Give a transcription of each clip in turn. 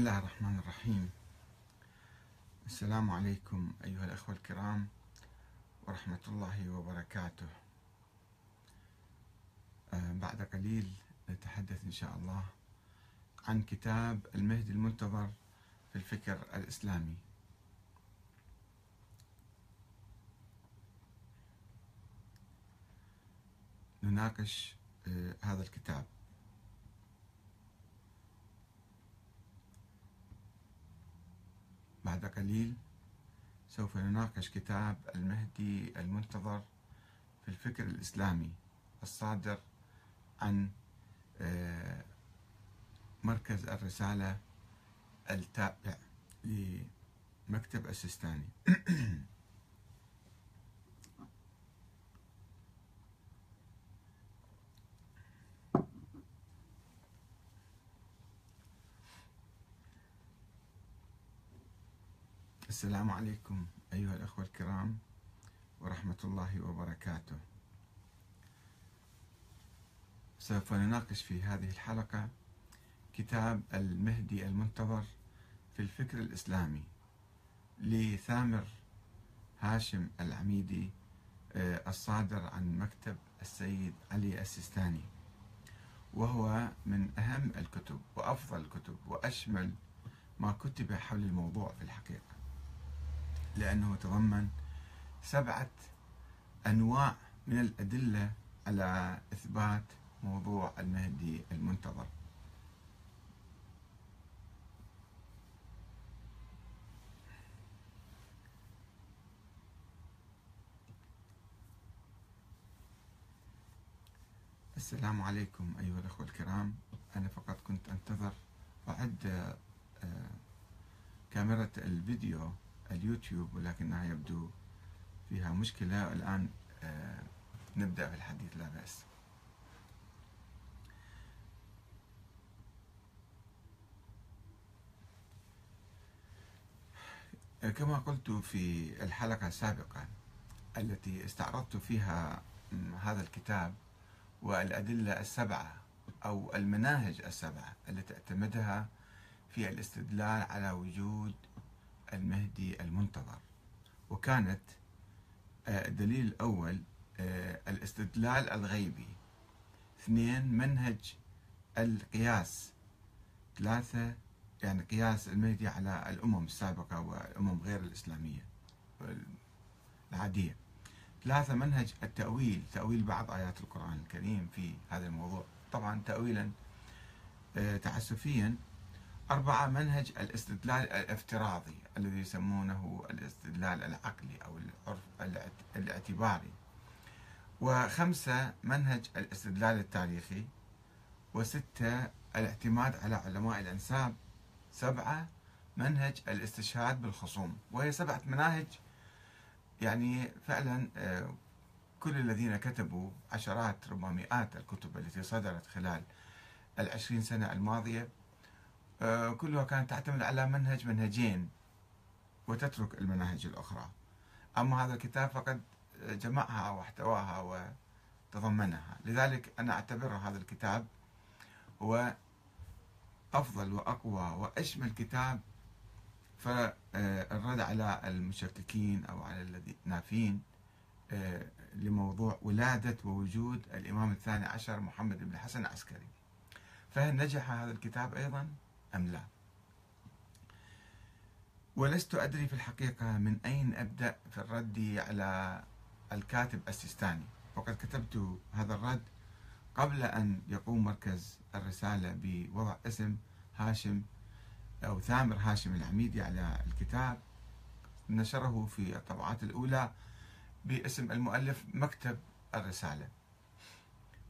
الله الرحمن الرحيم السلام عليكم أيها الأخوة الكرام ورحمة الله وبركاته بعد قليل نتحدث إن شاء الله عن كتاب المهدي المنتظر في الفكر الإسلامي نناقش هذا الكتاب بعد قليل سوف نناقش كتاب المهدي المنتظر في الفكر الإسلامي الصادر عن آه، مركز الرسالة التابع لمكتب السيستاني. السلام عليكم أيها الأخوة الكرام ورحمة الله وبركاته. سوف نناقش في هذه الحلقة كتاب المهدي المنتظر في الفكر الإسلامي لثامر هاشم العميدي آه، الصادر عن مكتب السيد علي السيستاني. وهو من أهم الكتب وأفضل الكتب وأشمل ما كتب حول الموضوع في الحقيقة. لأنه تضمن سبعة أنواع من الأدلة على إثبات موضوع المهدي المنتظر. السلام عليكم أيها الأخوة الكرام. أنا فقط كنت أنتظر. أعد آه، كاميرا الفيديو اليوتيوب ولكنها يبدو فيها مشكلة. الآن آه، نبدأ في الحديث لا بأس. آه، كما قلت في الحلقة السابقة التي استعرضت فيها هذا الكتاب والأدلة السبعة أو المناهج السبعة التي أعتمدها في الاستدلال على وجود المهدي المنتظر. وكانت آه، الدليل الأول آه، الاستدلال الغيبي. اثنين منهج القياس. ثلاثة يعني قياس المهدي على الأمم السابقة والأمم غير الإسلامية العادية. ثلاثة منهج التأويل. تأويل بعض آيات القرآن الكريم في هذا الموضوع. طبعا تأويلا آه، تعسفيا. أربعة منهج الاستدلال الافتراضي. الذي يسمونه الاستدلال العقلي أو العرف الاعتباري. وخمسة منهج الاستدلال التاريخي. وستة الاعتماد على علماء الأنساب. سبعة منهج الاستشهاد بالخصوم. وهي سبعة مناهج يعني فعلا آه، كل الذين كتبوا عشرات ربما مئات الكتب التي صدرت خلال العشرين سنة الماضية آه، كلها كانت تعتمد على منهج منهجين. وتترك المناهج الأخرى. أما هذا الكتاب فقد جمعها واحتواها وتضمنها. لذلك أنا أعتبر هذا الكتاب هو أفضل وأقوى وأشمل كتاب فالرد على المشككين أو على النافين آه، لموضوع ولادة ووجود الإمام الثاني عشر محمد بن الحسن العسكري. فهل نجح هذا الكتاب أيضا؟ أم لا؟ ولست أدري في الحقيقة من أين أبدأ في الرد على الكاتب السيستاني. وقد كتبت هذا الرد قبل أن يقوم مركز الرسالة بوضع اسم هاشم أو ثامر هاشم العميدي على الكتاب. نشره في الطبعات الأولى باسم المؤلف مكتب الرسالة.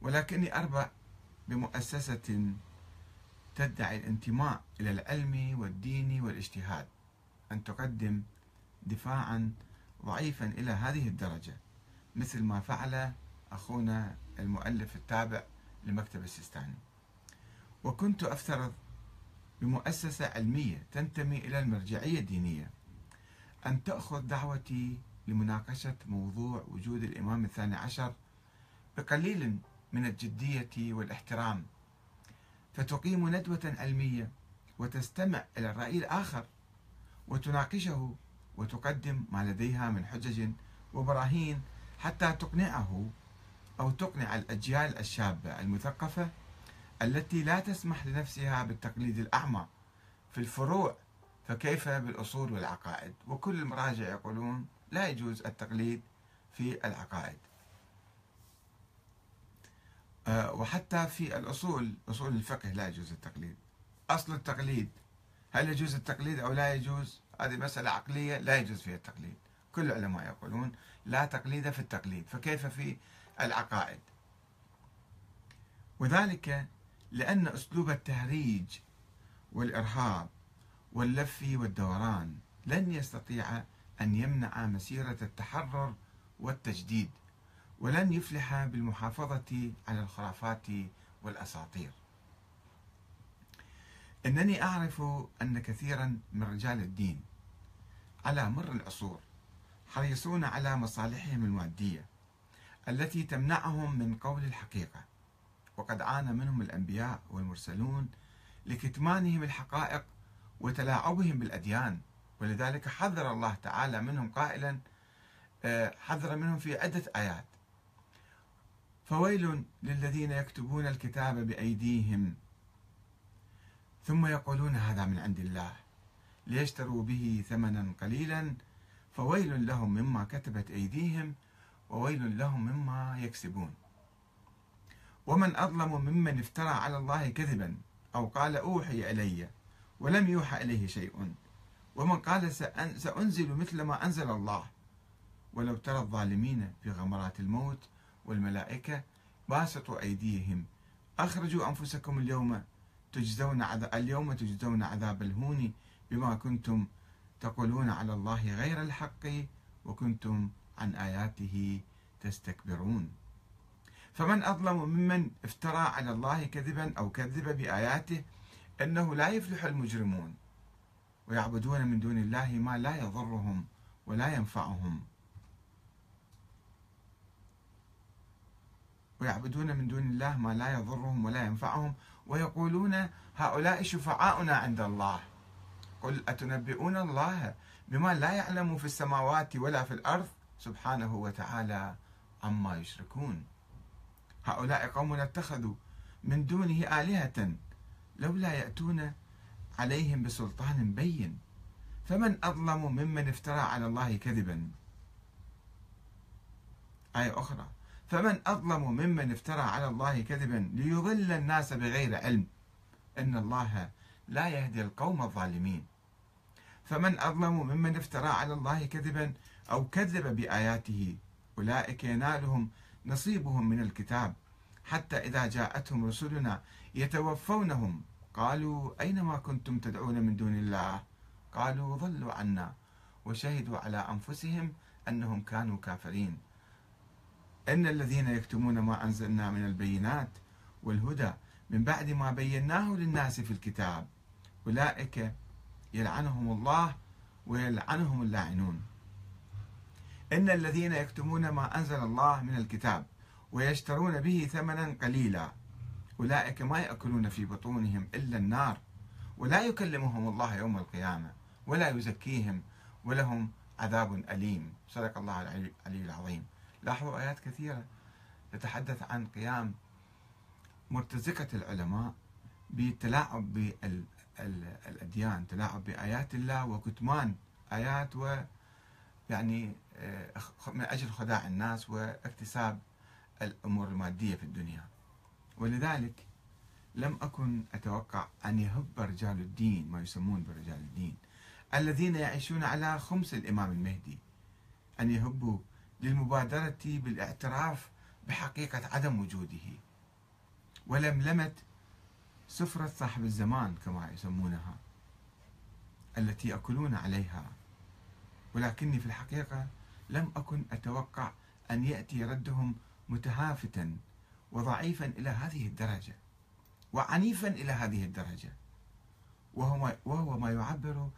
ولكني أربع بمؤسسة تدعي الانتماء إلى العلم والدين والاجتهاد. أن تقدم دفاعا ضعيفا إلى هذه الدرجة مثل ما فعل أخونا المؤلف التابع لمكتب السيستاني. وكنت أفترض بمؤسسة علمية تنتمي إلى المرجعية الدينية أن تأخذ دعوتي لمناقشة موضوع وجود الإمام الثاني عشر بقليل من الجدية والاحترام فتقيم ندوة علمية وتستمع إلى الرأي الآخر. وتناقشه وتقدم ما لديها من حجج وبراهين حتى تقنعه أو تقنع الأجيال الشابة المثقفة التي لا تسمح لنفسها بالتقليد الأعمى في الفروع فكيف بالأصول والعقائد؟ وكل المراجع يقولون لا يجوز التقليد في العقائد. آه، وحتى في الأصول أصول الفقه لا يجوز التقليد. أصل التقليد هل يجوز التقليد أو لا يجوز؟ هذه مسألة عقلية لا يجوز فيها التقليد. كل العلماء يقولون لا تقليد في التقليد فكيف في العقائد؟ وذلك لأن أسلوب التهريج والإرهاب واللف والدوران لن يستطيع أن يمنع مسيرة التحرر والتجديد ولن يفلح بالمحافظة على الخرافات والأساطير. إنني أعرف أن كثيرا من رجال الدين على مر العصور حريصون على مصالحهم المادية التي تمنعهم من قول الحقيقة وقد عانى منهم الأنبياء والمرسلون لكتمانهم الحقائق وتلاعبهم بالأديان ولذلك حذر الله تعالى منهم قائلا آه، حذر منهم في عدة آيات. فويل للذين يكتبون الكتاب بأيديهم ثم يقولون هذا من عند الله. ليشتروا به ثمنا قليلا فويل لهم مما كتبت أيديهم وويل لهم مما يكسبون. ومن أظلم ممن افترى على الله كذبا أو قال أوحي إلي ولم يوحى إليه شيء. ومن قال سأنزل مثل ما أنزل الله. ولو ترى الظالمين في غمرات الموت والملائكة باسطوا أيديهم. أخرجوا أنفسكم اليوم تجزون عذاب اليوم تجزون عذاب الهون بما كنتم تقولون على الله غير الحق وكنتم عن آياته تستكبرون. فمن أظلم ممن افترى على الله كذبا أو كذب بآياته أنه لا يفلح المجرمون ويعبدون من دون الله ما لا يضرهم ولا ينفعهم. ويعبدون من دون الله ما لا يضرهم ولا ينفعهم ويقولون هؤلاء شفعاؤنا عند الله. قل أتنبئون الله بما لا يعلم في السماوات ولا في الأرض؟ سبحانه وتعالى عما يشركون. هؤلاء قوم اتخذوا من دونه آلهة لولا يأتون عليهم بسلطان بين. فمن أظلم ممن افترى على الله كذبا؟ آية أخرى. فمن أظلم ممن افترى على الله كذبا ليضل الناس بغير علم. إن الله لا يهدي القوم الظالمين. فمن أظلم ممن افترى على الله كذبا أو كذب بآياته أولئك ينالهم نصيبهم من الكتاب. حتى إذا جاءتهم رسلنا يتوفونهم. قالوا أين ما كنتم تدعون من دون الله؟ قالوا ضلوا عنا وشهدوا على أنفسهم أنهم كانوا كافرين. إن الذين يكتمون ما أنزلنا من البينات والهدى من بعد ما بيناه للناس في الكتاب أولئك يلعنهم الله ويلعنهم اللاعنون. إن الذين يكتمون ما أنزل الله من الكتاب ويشترون به ثمنا قليلا أولئك ما يأكلون في بطونهم إلا النار ولا يكلمهم الله يوم القيامة ولا يزكيهم ولهم عذاب أليم. صدق الله العلي العظيم. لاحظوا آيات كثيرة تتحدث عن قيام مرتزقة العلماء بالتلاعب بالأديان تلاعب بآيات الله وكتمان آيات و يعني آه، من أجل خداع الناس واكتساب الأمور المادية في الدنيا. ولذلك لم أكن أتوقع أن يهب رجال الدين ما يسمون برجال الدين الذين يعيشون على خمس الإمام المهدي أن يهبوا للمبادرة بالاعتراف بحقيقة عدم وجوده. ولملمة سفرة صاحب الزمان كما يسمونها التي يأكلون عليها. ولكني في الحقيقة لم أكن أتوقع أن يأتي ردهم متهافتا وضعيفا إلى هذه الدرجة وعنيفا إلى هذه الدرجة. وهو, وهو ما يعبر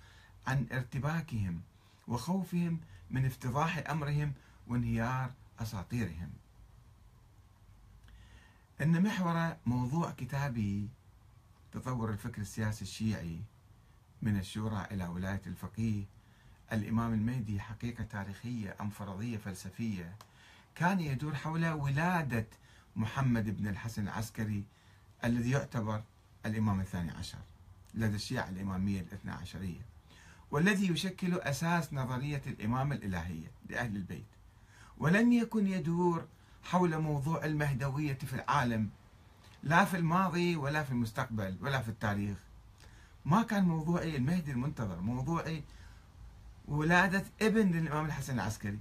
عن ارتباكهم وخوفهم من افتضاح أمرهم وانهيار أساطيرهم. إن محور موضوع كتابي تطور الفكر السياسي الشيعي من الشورى إلى ولاية الفقيه. الإمام المهدي حقيقة تاريخية أم فرضية فلسفية. كان يدور حول ولادة محمد بن الحسن العسكري الذي يعتبر الإمام الثاني عشر لدى الشيعة الإمامية الاثنى عشرية والذي يشكل أساس نظرية الإمامة الإلهية لأهل البيت. ولم يكن يدور حول موضوع المهدوية في العالم لا في الماضي ولا في المستقبل ولا في التاريخ. ما كان موضوعي المهدي المنتظر موضوعي ولادة ابن للإمام الحسن العسكري.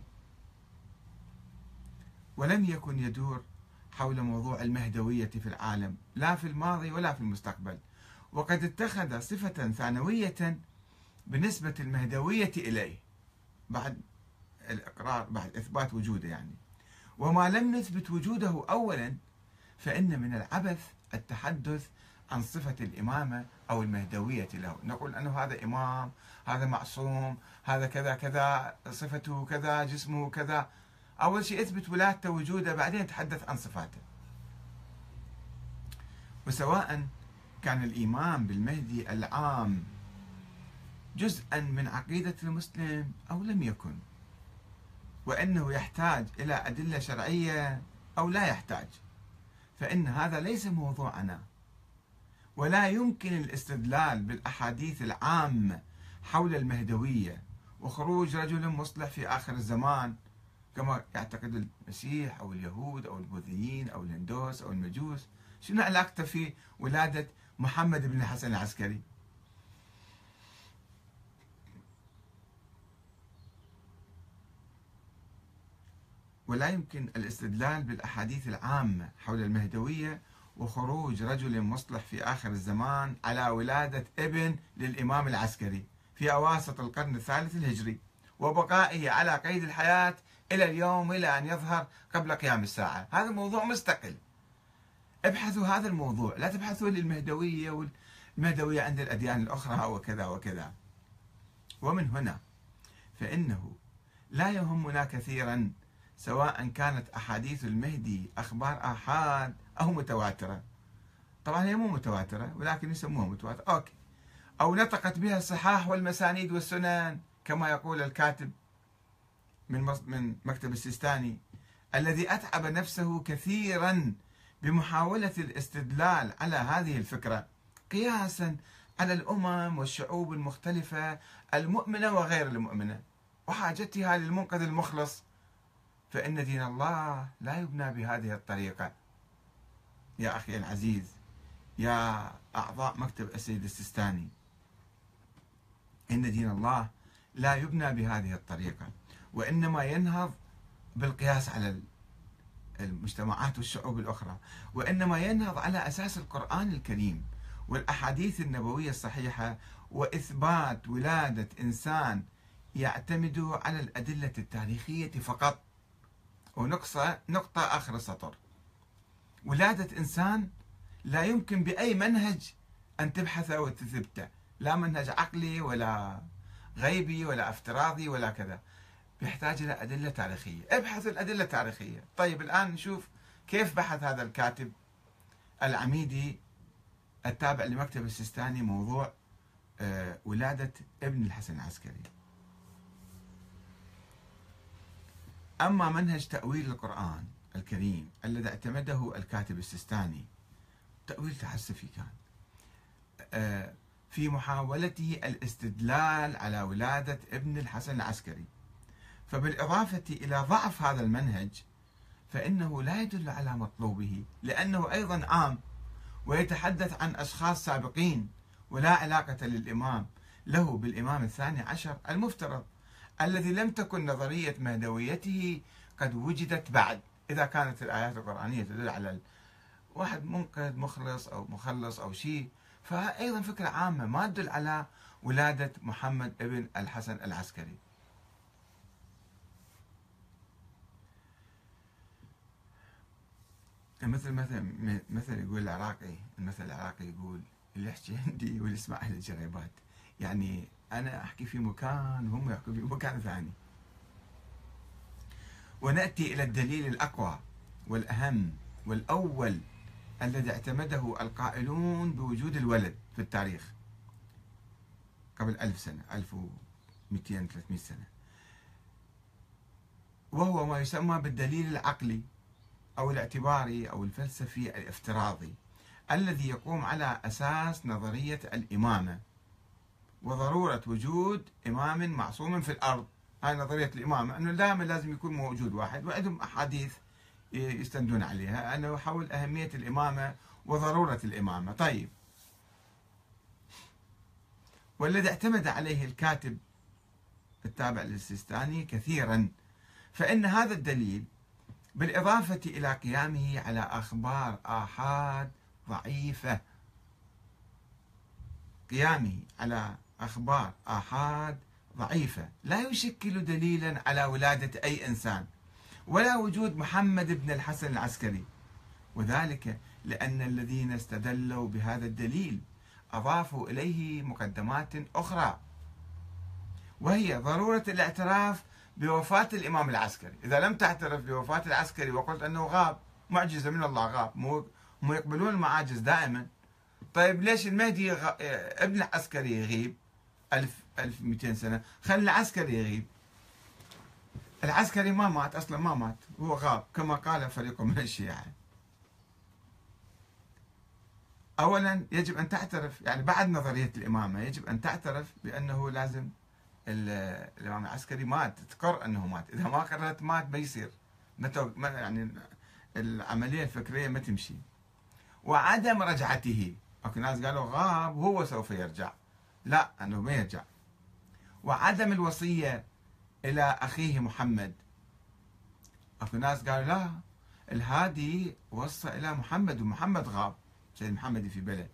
ولم يكن يدور حول موضوع المهدوية في العالم لا في الماضي ولا في المستقبل. وقد اتخذ صفة ثانوية بنسبة المهدوية إليه. بعد الإقرار بعد إثبات وجوده يعني. وما لم نثبت وجوده أولا فإن من العبث التحدث عن صفة الإمامة أو المهدوية له. نقول أنه هذا إمام هذا معصوم هذا كذا كذا صفته كذا جسمه كذا. أول شيء اثبت ولادته وجوده بعدين تحدث عن صفاته. وسواء كان الإيمان بالمهدي العام جزءا من عقيدة المسلم أو لم يكن. وأنه يحتاج إلى أدلة شرعية أو لا يحتاج. فإن هذا ليس موضوعنا. ولا يمكن الاستدلال بالأحاديث العامة حول المهدوية وخروج رجل مصلح في آخر الزمان كما يعتقد المسيح أو اليهود أو البوذيين أو الهندوس أو المجوس. شنو علاقته في ولادة محمد بن الحسن العسكري؟ ولا يمكن الاستدلال بالأحاديث العامة حول المهدوية وخروج رجل مصلح في آخر الزمان على ولادة ابن للإمام العسكري في أواسط القرن الثالث الهجري وبقائه على قيد الحياة إلى اليوم إلى أن يظهر قبل قيام الساعة. هذا موضوع مستقل. ابحثوا هذا الموضوع. لا تبحثوا للمهدوية والمهدوية عند الأديان الأخرى وكذا وكذا. ومن هنا فإنه لا يهمنا كثيرا سواء كانت أحاديث المهدي أخبار آحاد أو متواترة. طبعا هي مو متواترة ولكن يسموها متواترة. أوكي. أو نطقت بها الصحاح والمسانيد والسنن كما يقول الكاتب من من مكتب السيستاني الذي أتعب نفسه كثيرا بمحاولة الاستدلال على هذه الفكرة قياسا على الأمم والشعوب المختلفة المؤمنة وغير المؤمنة وحاجتها للمنقذ المخلص. فإن دين الله لا يبنى بهذه الطريقة. يا أخي العزيز يا أعضاء مكتب السيد السيستاني إن دين الله لا يبنى بهذه الطريقة وإنما ينهض بالقياس على المجتمعات والشعوب الأخرى وإنما ينهض على أساس القرآن الكريم والأحاديث النبوية الصحيحة وإثبات ولادة إنسان يعتمد على الأدلة التاريخية فقط. ونقطة نقطة آخر السطر. ولادة إنسان لا يمكن بأي منهج أن تبحثه وتثبته لا منهج عقلي ولا غيبي ولا افتراضي ولا كذا. يحتاج إلى أدلة تاريخية. ابحث الأدلة التاريخية. طيب الآن نشوف كيف بحث هذا الكاتب العميدي التابع لمكتب السيستاني موضوع آه، ولادة ابن الحسن العسكري. أما منهج تأويل القرآن الكريم الذي اعتمده الكاتب السيستاني تأويل تحسفي كان. آه، في محاولته الاستدلال على ولادة ابن الحسن العسكري. فبالإضافة إلى ضعف هذا المنهج فإنه لا يدل على مطلوبه لأنه أيضا عام ويتحدث عن أشخاص سابقين ولا علاقة للإمام. له بالإمام الثاني عشر المفترض. الذي لم تكن نظرية مهدويته قد وجدت بعد. إذا كانت الآيات القرآنية تدل على واحد منقذ مخلص أو مخلص أو شيء فأيضا فكرة عامة ما تدل على ولادة محمد ابن الحسن العسكري. مثل مثل مثل يقول العراقي المثل العراقي يقول اللي يحكي عندي واللي يسمع أهل الجريبات يعني أنا أحكي في مكان وهم يحكوا في مكان ثاني. ونأتي إلى الدليل الأقوى والأهم والأول الذي اعتمده القائلون بوجود الولد في التاريخ قبل ألف سنة 1200 300 سنة. وهو ما يسمى بالدليل العقلي أو الاعتباري أو الفلسفي الافتراضي الذي يقوم على أساس نظرية الإمامة. وضرورة وجود إمام معصوم في الأرض. هاي نظرية الإمامة أنه دائما لازم يكون موجود واحد وعندهم أحاديث يستندون عليها. أنه حول أهمية الإمامة وضرورة الإمامة. طيب. والذي اعتمد عليه الكاتب التابع للسيستاني كثيرا فإن هذا الدليل بالإضافة إلى قيامه على أخبار آحاد ضعيفة. قيامه على أخبار آحاد ضعيفة. لا يشكل دليلا على ولادة أي إنسان ولا وجود محمد بن الحسن العسكري. وذلك لأن الذين استدلوا بهذا الدليل أضافوا إليه مقدمات أخرى وهي ضرورة الاعتراف بوفاة الإمام العسكري. إذا لم تعترف بوفاة العسكري وقلت أنه غاب معجزة من الله غاب مو هم يقبلون المعاجز دائما. طيب ليش المهدي. ابن العسكري يغيب 1000 1200 سنة. خلي العسكري يغيب. العسكري ما مات أصلا ما مات. هو غاب كما قال فريق من الشيعة. أولا يجب أن تعترف يعني بعد نظرية الإمامة يجب أن تعترف بأنه لازم الإمام العسكري مات. تقر أنه مات. إذا ما قررت مات ما يصير ما يعني العملية الفكرية ما تمشي. وعدم رجعته. اكو ناس قالوا غاب هو سوف يرجع. لا أنه ما يرجع. وعدم الوصية إلى أخيه محمد. اكو ناس قالوا لا الهادي وصى إلى محمد ومحمد غاب سيد محمد في بلد.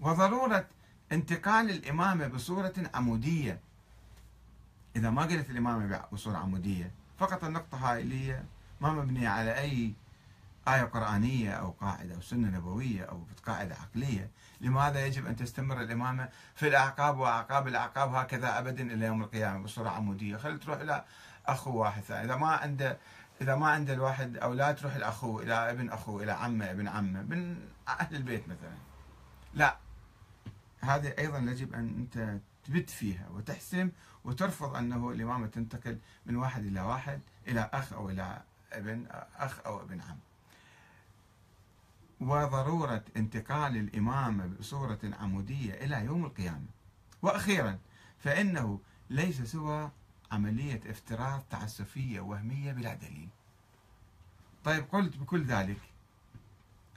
وضرورة انتقال الإمامة بصورة عمودية. إذا ما قلت الإمامة بصورة عمودية فقط النقطة هاي اللي هي ما مبنية على أي آية قرآنية أو قاعدة أو سنة نبوية أو قاعدة عقلية. لماذا يجب أن تستمر الإمامة في الأعقاب وأعقاب الأعقاب هكذا أبدا إلى يوم القيامة بصورة عمودية؟ خلي تروح إلى أخو واحد ثاني. إذا ما عنده إذا ما عنده الواحد أولاد تروح الأخو إلى ابن أخوه إلى عمه ابن عمه من أهل البيت مثلا. لا. هذه أيضا يجب أن أنت تبت فيها وتحسم وترفض أنه الإمامة تنتقل من واحد إلى واحد إلى أخ أو إلى ابن أخ أو ابن عم. وضرورة انتقال الإمامة بصورة عمودية إلى يوم القيامة. وأخيرا فإنه ليس سوى عملية افتراض تعسفية وهمية بلا دليل. طيب قلت بكل ذلك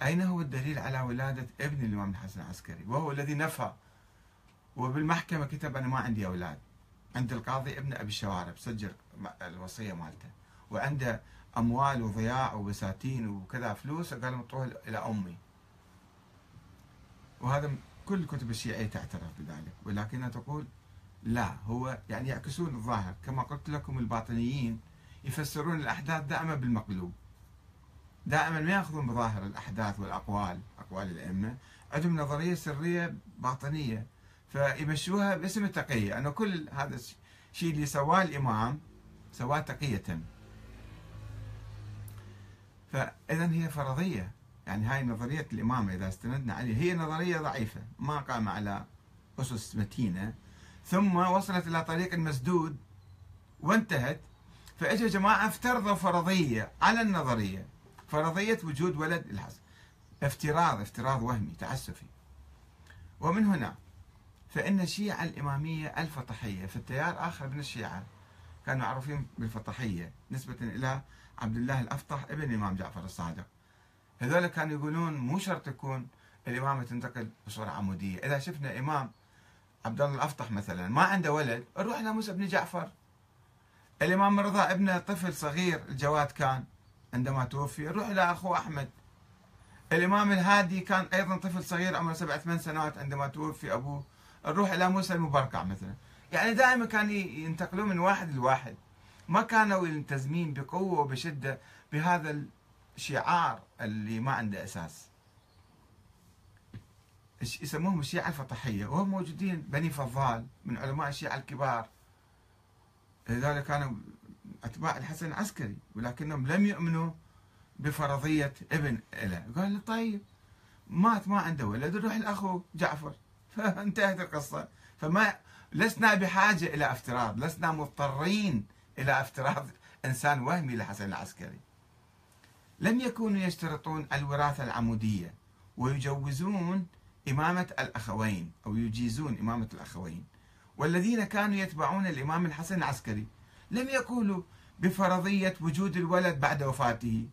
أين هو الدليل على ولادة ابن الإمام الحسن العسكري؟ وهو الذي نفى وبالمحكمة كتب أنا ما عندي أولاد. عند القاضي ابن أبي الشوارب سجل الوصية مالته. وعنده أموال وضياع وبساتين وكذا فلوس قال مطوها إلى أمي. وهذا كل كتب الشيعيه تعترف بذلك. ولكنها تقول لا هو يعني يعكسون الظاهر. كما قلت لكم الباطنيين يفسرون الأحداث دائما بالمقلوب. دائما ما يأخذون بظاهر الأحداث والأقوال أقوال الأئمة. عندهم نظرية سرية باطنية. فيمشوها باسم التقية. انه كل هذا الشيء اللي سواه الإمام سواه تقية. فإذا هي فرضية. يعني هاي نظرية الإمامة إذا استندنا عليها هي نظرية ضعيفة ما قام على أسس متينة. ثم وصلت إلى طريق مسدود وانتهت. فإجا جماعة افترضوا فرضية على النظرية. فرضية وجود ولد الحسن افتراض افتراض وهمي تعسفي. ومن هنا فإن الشيعة الإمامية الفطحية في التيار آخر من الشيعة كانوا معروفين بالفطحية نسبة إلى عبد الله الأفطح ابن الإمام جعفر الصادق. هذول كانوا يقولون مو شرط تكون الإمامة تنتقل بصورة عمودية. إذا شفنا إمام عبد الله الأفطح مثلا ما عنده ولد نروح إلى موسى بن جعفر. الإمام رضا ابنه طفل صغير الجواد كان عندما توفي نروح إلى أخوه أحمد. الإمام الهادي كان أيضا طفل صغير عمره سبع ثمان سنوات عندما توفي أبوه. نروح إلى موسى المبركع مثلا. يعني دائما كانوا ينتقلون من واحد لواحد. ما كانوا يلتزمين بقوة وبشدة بهذا الشعار اللي ما عنده أساس. يسموهم؟ الشيعة الفطحية وهم موجودين بني فضال من علماء الشيعة الكبار. لذلك كانوا أتباع الحسن العسكري ولكنهم لم يؤمنوا بفرضية ابن له قال له طيب مات ما عنده ولد روح الأخو جعفر. فانتهت القصة. فما لسنا بحاجة إلى افتراض لسنا مضطرين إلى افتراض إنسان وهمي لحسن العسكري. لم يكونوا يشترطون الوراثة العمودية ويجوزون إمامة الأخوين أو يجيزون إمامة الأخوين. والذين كانوا يتبعون الإمام الحسن العسكري لم يقولوا بفرضية وجود الولد بعد وفاته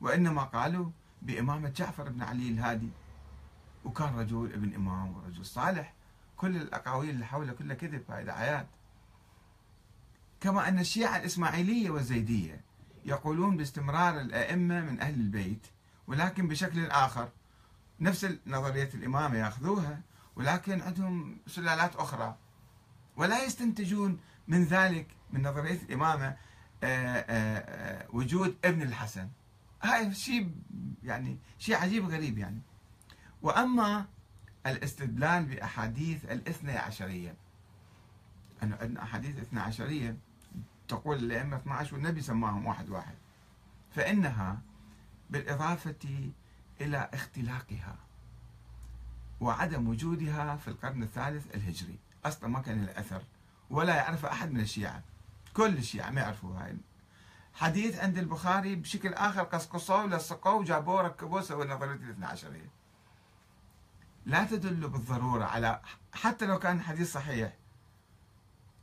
وإنما قالوا بإمامة جعفر بن علي الهادي. وكان رجل ابن إمام ورجل صالح. كل الأقاويل اللي حوله كلها كذب هاي دعايات. كما أن الشيعة الإسماعيلية والزيدية يقولون باستمرار الأئمة من أهل البيت ولكن بشكل آخر. نفس نظرية الإمامة يأخذوها ولكن عندهم سلالات أخرى. ولا يستنتجون من ذلك من نظرية الإمامة آه، آآ آه، وجود ابن الحسن. هاي شيء يعني شيء عجيب غريب يعني. وأما الاستدلال بأحاديث الاثنى عشرية أنه عندنا أحاديث اثنى عشرية تقول الأئمة 12 والنبي سماهم واحد واحد. فإنها بالإضافة إلى اختلاقها وعدم وجودها في القرن الثالث الهجري. أصلا ما كان لها أثر ولا يعرف أحد من الشيعة. كل الشيعة ما يعرفوا هاي. حديث عند البخاري بشكل آخر قصقصوه لصقوه وجابوه ركبوه سووا نظرية الاثنى عشرية لا تدل بالضرورة على حتى لو كان الحديث صحيح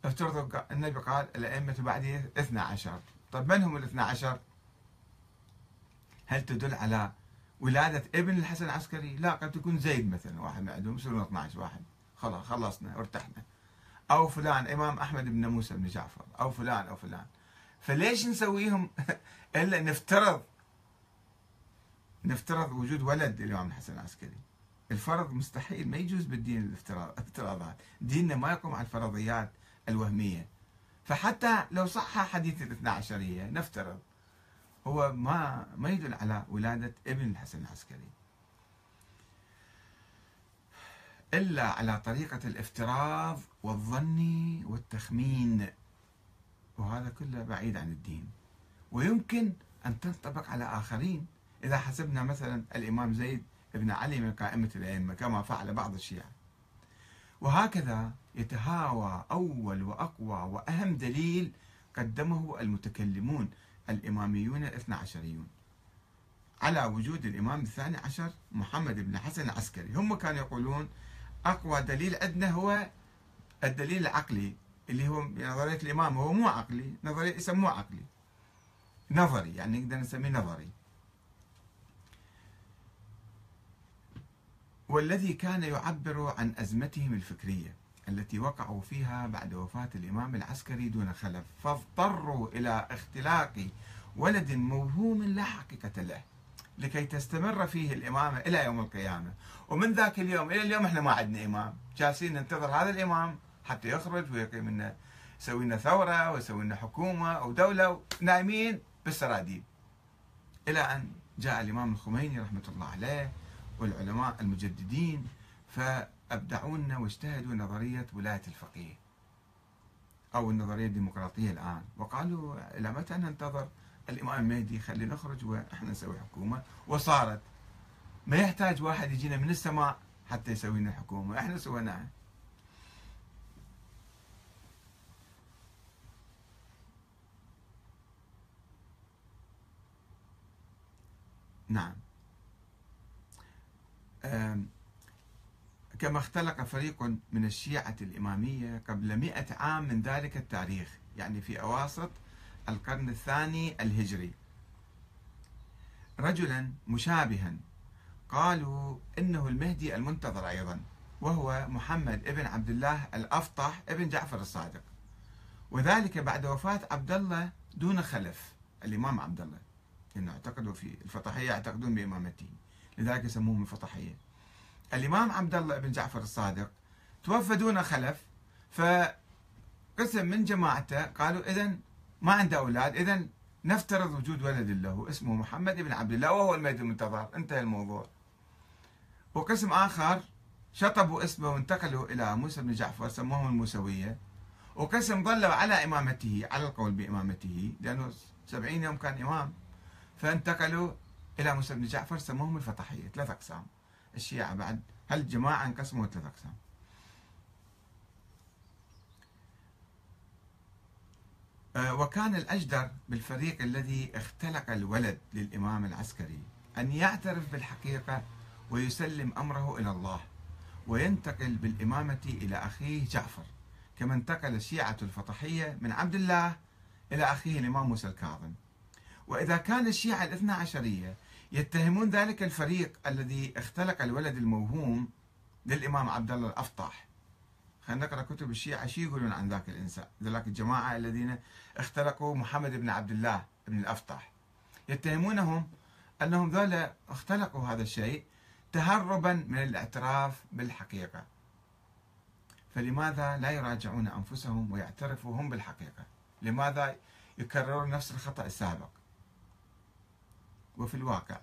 افترضوا النبي قال الأئمة بعدي اثنى عشر. طيب من هم الاثنى عشر؟ هل تدل على ولادة ابن الحسن العسكري؟ لا قد تكون زيد مثلا واحد من عندهم يصيرون 12 واحد. خلاص خلصنا وارتحنا أو فلان إمام أحمد بن موسى بن جعفر. أو فلان أو فلان. فليش نسويهم إلا نفترض نفترض وجود ولد الإمام الحسن العسكري؟ الفرض مستحيل ما يجوز بالدين الافتراض الافتراضات. ديننا ما يقوم على الفرضيات. الوهمية. فحتى لو صح حديث الاثنى عشرية نفترض هو ما ما يدل على ولادة ابن الحسن العسكري. إلا على طريقة الافتراض والظن والتخمين. وهذا كله بعيد عن الدين. ويمكن أن تنطبق على آخرين. إذا حسبنا مثلا الإمام زيد بن علي من قائمة الأئمة كما فعل بعض الشيعة. وهكذا يتهاوى أول وأقوى وأهم دليل قدمه المتكلمون الإماميون الاثنى عشريون. على وجود الإمام الثاني عشر محمد بن حسن العسكري. هم كانوا يقولون أقوى دليل عندنا هو الدليل العقلي اللي هو نظرية الإمام. هو مو عقلي نظرية يسموه عقلي. نظري يعني نقدر نسميه نظري. والذي كان يعبر عن أزمتهم الفكرية التي وقعوا فيها بعد وفاة الإمام العسكري دون خلف فاضطروا إلى اختلاق ولد موهوم لا حقيقة له لكي تستمر فيه الإمامة إلى يوم القيامة. ومن ذاك اليوم إلى اليوم إحنا ما عندنا إمام. جالسين ننتظر هذا الإمام حتى يخرج ويقيم لنا يسوي لنا ثورة ويسوي لنا حكومة أو دولة نايمين بالسراديب. إلى أن جاء الإمام الخميني رحمة الله عليه والعلماء المجددين فأبدعونا واجتهدوا نظرية ولاية الفقيه أو النظرية الديمقراطية الآن. وقالوا إلى متى ننتظر؟ الإمام المهدي خلي نخرج وإحنا نسوي حكومة. وصارت ما يحتاج واحد يجينا من السماء حتى يسوي لنا حكومة. إحنا سويناها. نعم. كما اختلق فريق من الشيعة الإمامية قبل مئة عام من ذلك التاريخ يعني في أواسط القرن الثاني الهجري. رجلا مشابها قالوا إنه المهدي المنتظر أيضا وهو محمد ابن عبد الله الأفطح ابن جعفر الصادق. وذلك بعد وفاة عبد الله دون خلف الإمام عبد الله لأنه اعتقدوا في الفطحية يعتقدون بإمامته لذلك يسموهم الفطحية الإمام عبد الله بن جعفر الصادق توفى دون خلف فقسم من جماعته قالوا إذا ما عنده أولاد إذا نفترض وجود ولد له اسمه محمد بن عبد الله وهو المهدي المنتظر. انتهى الموضوع. وقسم آخر شطبوا اسمه وانتقلوا إلى موسى بن جعفر سموهم الموسوية. وقسم ظلوا على إمامته على القول بإمامته لأنه سبعين يوم كان إمام فانتقلوا إلى موسى بن جعفر سموهم الفتحية ثلاث أقسام. الشيعة بعد. هالجماعة انقسموا ثلاث أقسام؟ آه، وكان الأجدر بالفريق الذي اختلق الولد للإمام العسكري أن يعترف بالحقيقة ويسلم أمره إلى الله وينتقل بالإمامة إلى أخيه جعفر كما انتقل الشيعة الفطحية من عبد الله إلى أخيه الإمام موسى الكاظم. وإذا كان الشيعة الاثنى عشرية يتهمون ذلك الفريق الذي اختلق الولد الموهوم للإمام عبد الله الأفطاح. خلينا نقرأ كتب الشيعة. شو يقولون عن ذاك الإنسان؟ ذلك الجماعة الذين اختلقوا محمد بن عبد الله بن الأفطاح. يتهمونهم أنهم ذولا اختلقوا هذا الشيء تهربا من الاعتراف بالحقيقة. فلماذا لا يراجعون أنفسهم ويعترفوا هم بالحقيقة؟ لماذا يكررون نفس الخطأ السابق؟ وفي الواقع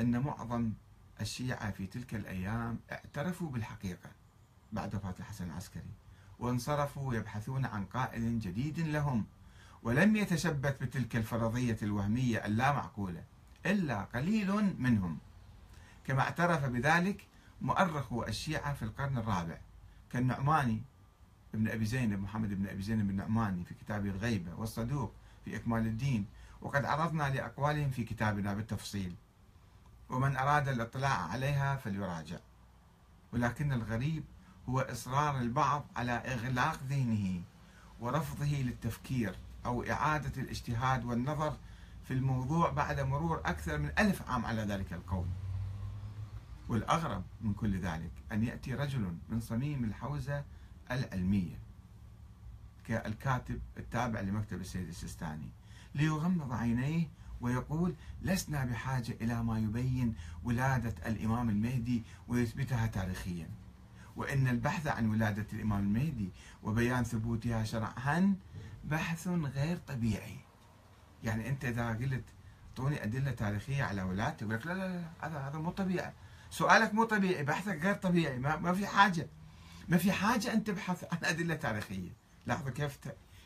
أن معظم الشيعة في تلك الأيام اعترفوا بالحقيقة بعد وفاة الحسن العسكري وانصرفوا يبحثون عن قائد جديد لهم ولم يتشبث بتلك الفرضية الوهمية اللامعقولة إلا قليل منهم. كما اعترف بذلك مؤرخو الشيعة في القرن الرابع كالنعماني ابن أبي زينب محمد بن أبي زينب النعماني في كتابه الغيبة والصدوق في إكمال الدين وقد عرضنا لأقوالهم في كتابنا بالتفصيل ومن أراد الإطلاع عليها فليراجع. ولكن الغريب هو إصرار البعض على إغلاق ذهنه ورفضه للتفكير أو إعادة الاجتهاد والنظر في الموضوع بعد مرور أكثر من ألف عام على ذلك القول. والأغرب من كل ذلك أن يأتي رجل من صميم الحوزة العلمية كالكاتب التابع لمكتب السيد السيستاني. ليغمض عينيه ويقول لسنا بحاجة إلى ما يبين ولادة الإمام المهدي ويثبتها تاريخيا. وإن البحث عن ولادة الإمام المهدي وبيان ثبوتها شرعا بحث غير طبيعي. يعني أنت إذا قلت أعطوني أدلة تاريخية على ولادته يقول لك لا لا لا هذا هذا مو طبيعي. سؤالك مو طبيعي بحثك غير طبيعي ما, ما في حاجة. ما في حاجة أن تبحث عن أدلة تاريخية. لاحظوا كيف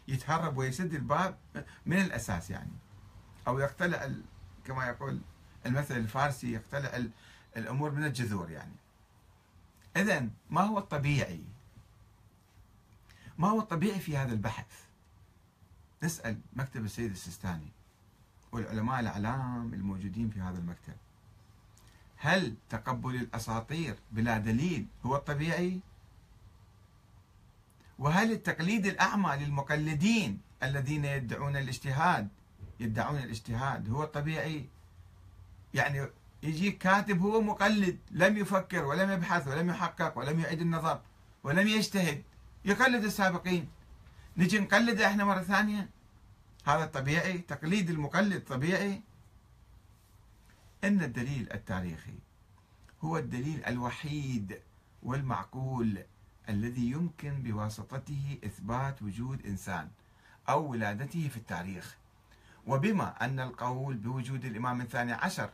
يتهرب ويسد الباب من الأساس يعني. أو يقتلع كما يقول المثل الفارسي يقتلع الأمور من الجذور يعني. إذا ما هو الطبيعي؟ ما هو الطبيعي في هذا البحث؟ نسأل مكتب السيد السيستاني والعلماء الأعلام الموجودين في هذا المكتب. هل تقبل الأساطير بلا دليل هو الطبيعي؟ وهل التقليد الأعمى للمقلدين الذين يدعون الاجتهاد يدعون الاجتهاد هو الطبيعي؟ يعني يجي كاتب هو مقلد لم يفكر ولم يبحث ولم يحقق ولم يعيد النظر ولم يجتهد يقلد السابقين. نجي نقلده إحنا مرة ثانية؟ هذا طبيعي؟ تقليد المقلد طبيعي؟ أن الدليل التاريخي هو الدليل الوحيد والمعقول الذي يمكن بواسطته إثبات وجود إنسان أو ولادته في التاريخ. وبما أن القول بوجود الإمام الثاني عشر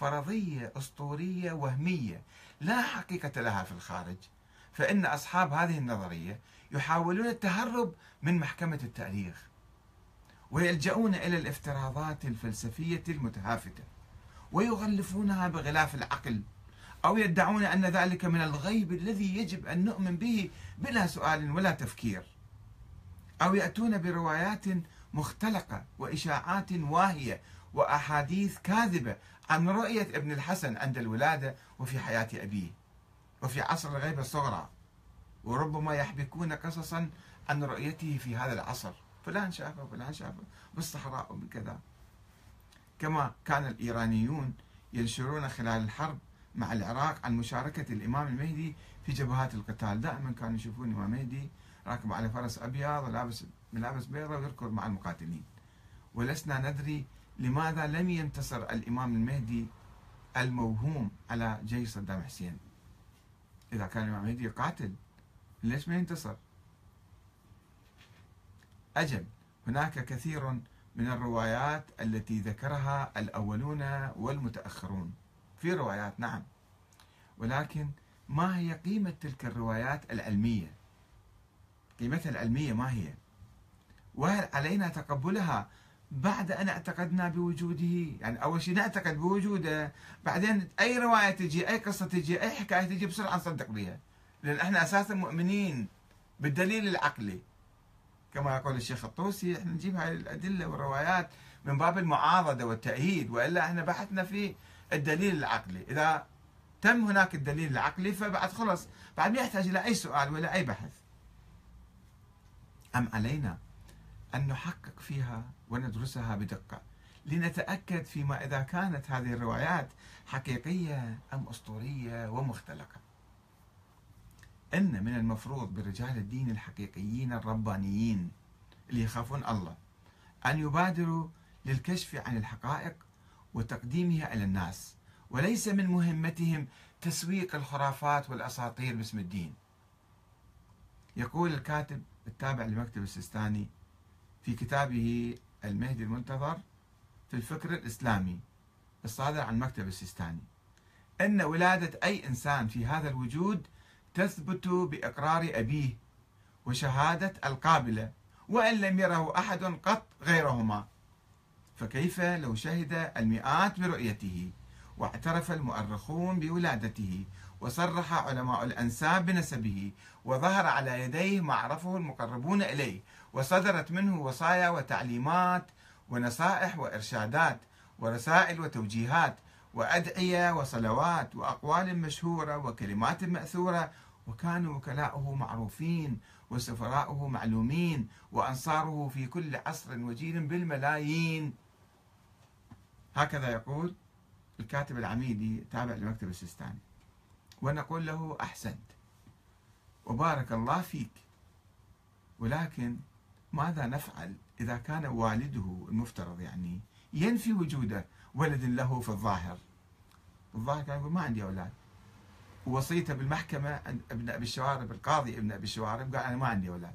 فرضية أسطورية وهمية لا حقيقة لها في الخارج فإن أصحاب هذه النظرية يحاولون التهرب من محكمة التاريخ ويلجؤون إلى الافتراضات الفلسفية المتهافتة ويغلفونها بغلاف العقل. أو يدعون أن ذلك من الغيب الذي يجب أن نؤمن به بلا سؤال ولا تفكير. أو يأتون بروايات مختلقة وإشاعات واهية وأحاديث كاذبة عن رؤية ابن الحسن عند الولادة وفي حياة أبيه. وفي عصر الغيبة الصغرى. وربما يحبكون قصصا عن رؤيته في هذا العصر. فلان شافه فلان شافه. بالصحراء وبكذا كما كان الإيرانيون ينشرون خلال الحرب مع العراق عن مشاركة الإمام المهدي في جبهات القتال. دائما كانوا يشوفون الإمام المهدي راكب على فرس أبيض ولابس ملابس بيضاء ويركض مع المقاتلين. ولسنا ندري لماذا لم ينتصر الإمام المهدي الموهوم على جيش صدام حسين. إذا كان الإمام المهدي قاتل ليش ما ينتصر؟ أجل هناك كثير من الروايات التي ذكرها الأولون والمتأخرون. في روايات نعم. ولكن ما هي قيمة تلك الروايات العلمية؟ قيمتها العلمية ما هي؟ وهل علينا تقبلها بعد أن اعتقدنا بوجوده؟ يعني أول شيء نعتقد بوجوده بعدين أي رواية تجي أي قصة تجي أي حكاية تجي بسرعة نصدق بها. لأن إحنا أساسا مؤمنين بالدليل العقلي. كما يقول الشيخ الطوسي إحنا نجيب هاي الأدلة والروايات من باب المعارضة والتأييد وإلا إحنا بحثنا في الدليل العقلي. إذا تم هناك الدليل العقلي فبعد خلص بعد ما يحتاج إلى أي سؤال ولا أي بحث. أم علينا أن نحقق فيها وندرسها بدقة لنتأكد فيما إذا كانت هذه الروايات حقيقية أم أسطورية ومختلقة. أن من المفروض برجال الدين الحقيقيين الربانيين اللي يخافون الله أن يبادروا للكشف عن الحقائق وتقديمها إلى الناس وليس من مهمتهم تسويق الخرافات والأساطير باسم الدين. يقول الكاتب التابع لمكتب السيستاني في كتابه المهدي المنتظر في الفكر الإسلامي الصادر عن مكتب السيستاني أن ولادة أي إنسان في هذا الوجود تثبت بإقرار أبيه وشهادة القابلة وإن لم يره أحد قط غيرهما. فكيف لو شهد المئات برؤيته واعترف المؤرخون بولادته وصرح علماء الأنساب بنسبه وظهر على يديه ما عرفه المقربون إليه وصدرت منه وصايا وتعليمات ونصائح وإرشادات ورسائل وتوجيهات وأدعية وصلوات وأقوال مشهورة وكلمات مأثورة وكانوا وكلاؤه معروفين وسفراؤه معلومين وأنصاره في كل عصر وجيل بالملايين. هكذا يقول الكاتب العميدي تابع لمكتب السيستاني. ونقول له أحسنت. وبارك الله فيك. ولكن ماذا نفعل إذا كان والده المفترض يعني ينفي وجوده ولد له في الظاهر؟ الظاهر كان يقول ما عندي أولاد. ووصيته بالمحكمة ابن أبي الشوارب القاضي ابن أبي الشوارب قال أنا ما عندي أولاد.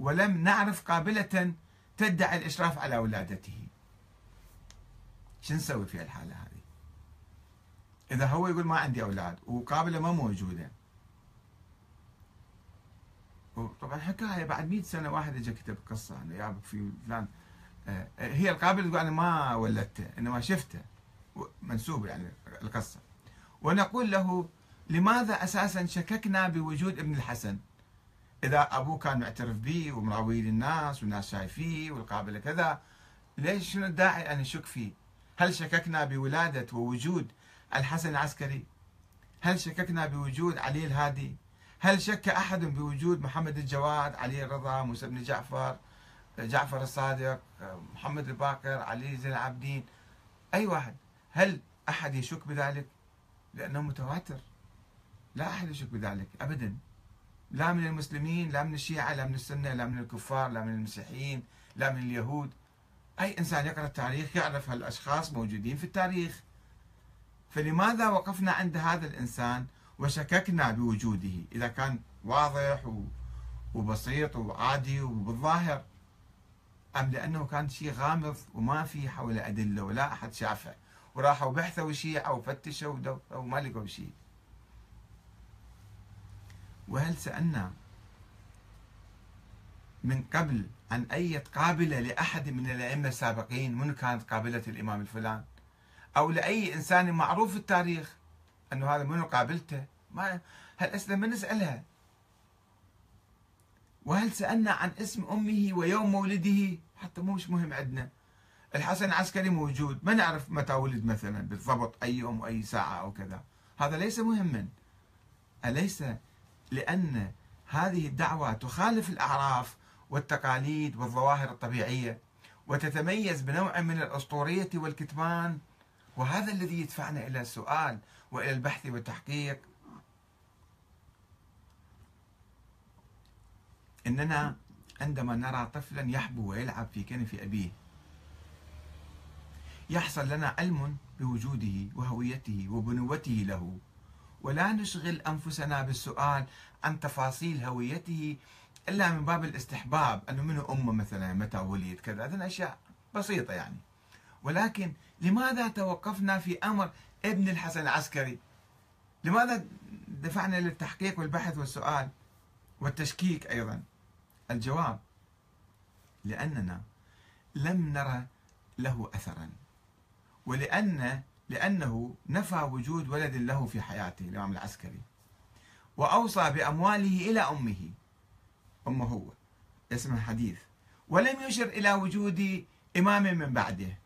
ولم نعرف قابلة تدعي الإشراف على ولادته شو نسوي في الحالة هذه؟ إذا هو يقول ما عندي أولاد وقابلة ما موجودة. طبعا حكاية بعد 100 سنة واحد اجى كتب قصة إنه يابك في فلان. آه، هي القابلة تقول أنا ما ولدته انما شفته. منسوب يعني القصة. ونقول له لماذا أساسا شككنا بوجود ابن الحسن؟ إذا أبوه كان معترف به ومراوي للناس والناس شايفيه والقابلة كذا ليش شنو الداعي أن نشك فيه؟ هل شككنا بولادة ووجود الحسن العسكري؟ هل شككنا بوجود علي الهادي؟ هل شك أحد بوجود محمد الجواد علي الرضا موسى بن جعفر جعفر الصادق محمد الباقر علي زين العابدين؟ أي واحد. هل أحد يشك بذلك؟ لأنه متواتر. لا أحد يشك بذلك أبدا. لا من المسلمين لا من الشيعة لا من السنة لا من الكفار لا من المسيحيين لا من اليهود. أي إنسان يقرأ التاريخ يعرف هالأشخاص موجودين في التاريخ. فلماذا وقفنا عند هذا الإنسان وشككنا بوجوده؟ إذا كان واضح وبسيط وعادي وبالظاهر. أم لأنه كان شيء غامض وما في حوله أدلة ولا أحد شافه. وراحوا بحثوا شيء أو فتشوا وما لقوا شيء. وهل سألنا من قبل عن أي قابلة لأحد من الأئمة السابقين من كانت قابلة الإمام الفلان؟ أو لأي إنسان معروف في التاريخ أنه هذا منو قابلته؟ ما هالاسئله ما نسألها؟ وهل سألنا عن اسم أمه ويوم مولده؟ حتى مو مش مهم عندنا. الحسن العسكري موجود ما نعرف متى ولد مثلا بالضبط أي يوم وأي ساعة أو كذا. هذا ليس مهما. أليس؟ لأن هذه الدعوة تخالف الأعراف والتقاليد والظواهر الطبيعية وتتميز بنوع من الأسطورية والكتمان. وهذا الذي يدفعنا إلى السؤال وإلى البحث والتحقيق. إننا عندما نرى طفلا يحبو ويلعب في كنف أبيه يحصل لنا علم بوجوده وهويته وبنوته له. ولا نشغل أنفسنا بالسؤال عن تفاصيل هويته إلا من باب الاستحباب إنه منه أمه مثلا متى ولد كذا هذه أشياء بسيطة يعني. ولكن لماذا توقفنا في أمر ابن الحسن العسكري؟ لماذا دفعنا للتحقيق والبحث والسؤال والتشكيك أيضا؟ الجواب لأننا لم نرى له اثرا ولأن لأنه نفى وجود ولد له في حياته الإمام العسكري وأوصى بأمواله إلى أمه. أمه هو. اسمه حديث ولم يشر إلى وجود إمام من بعده.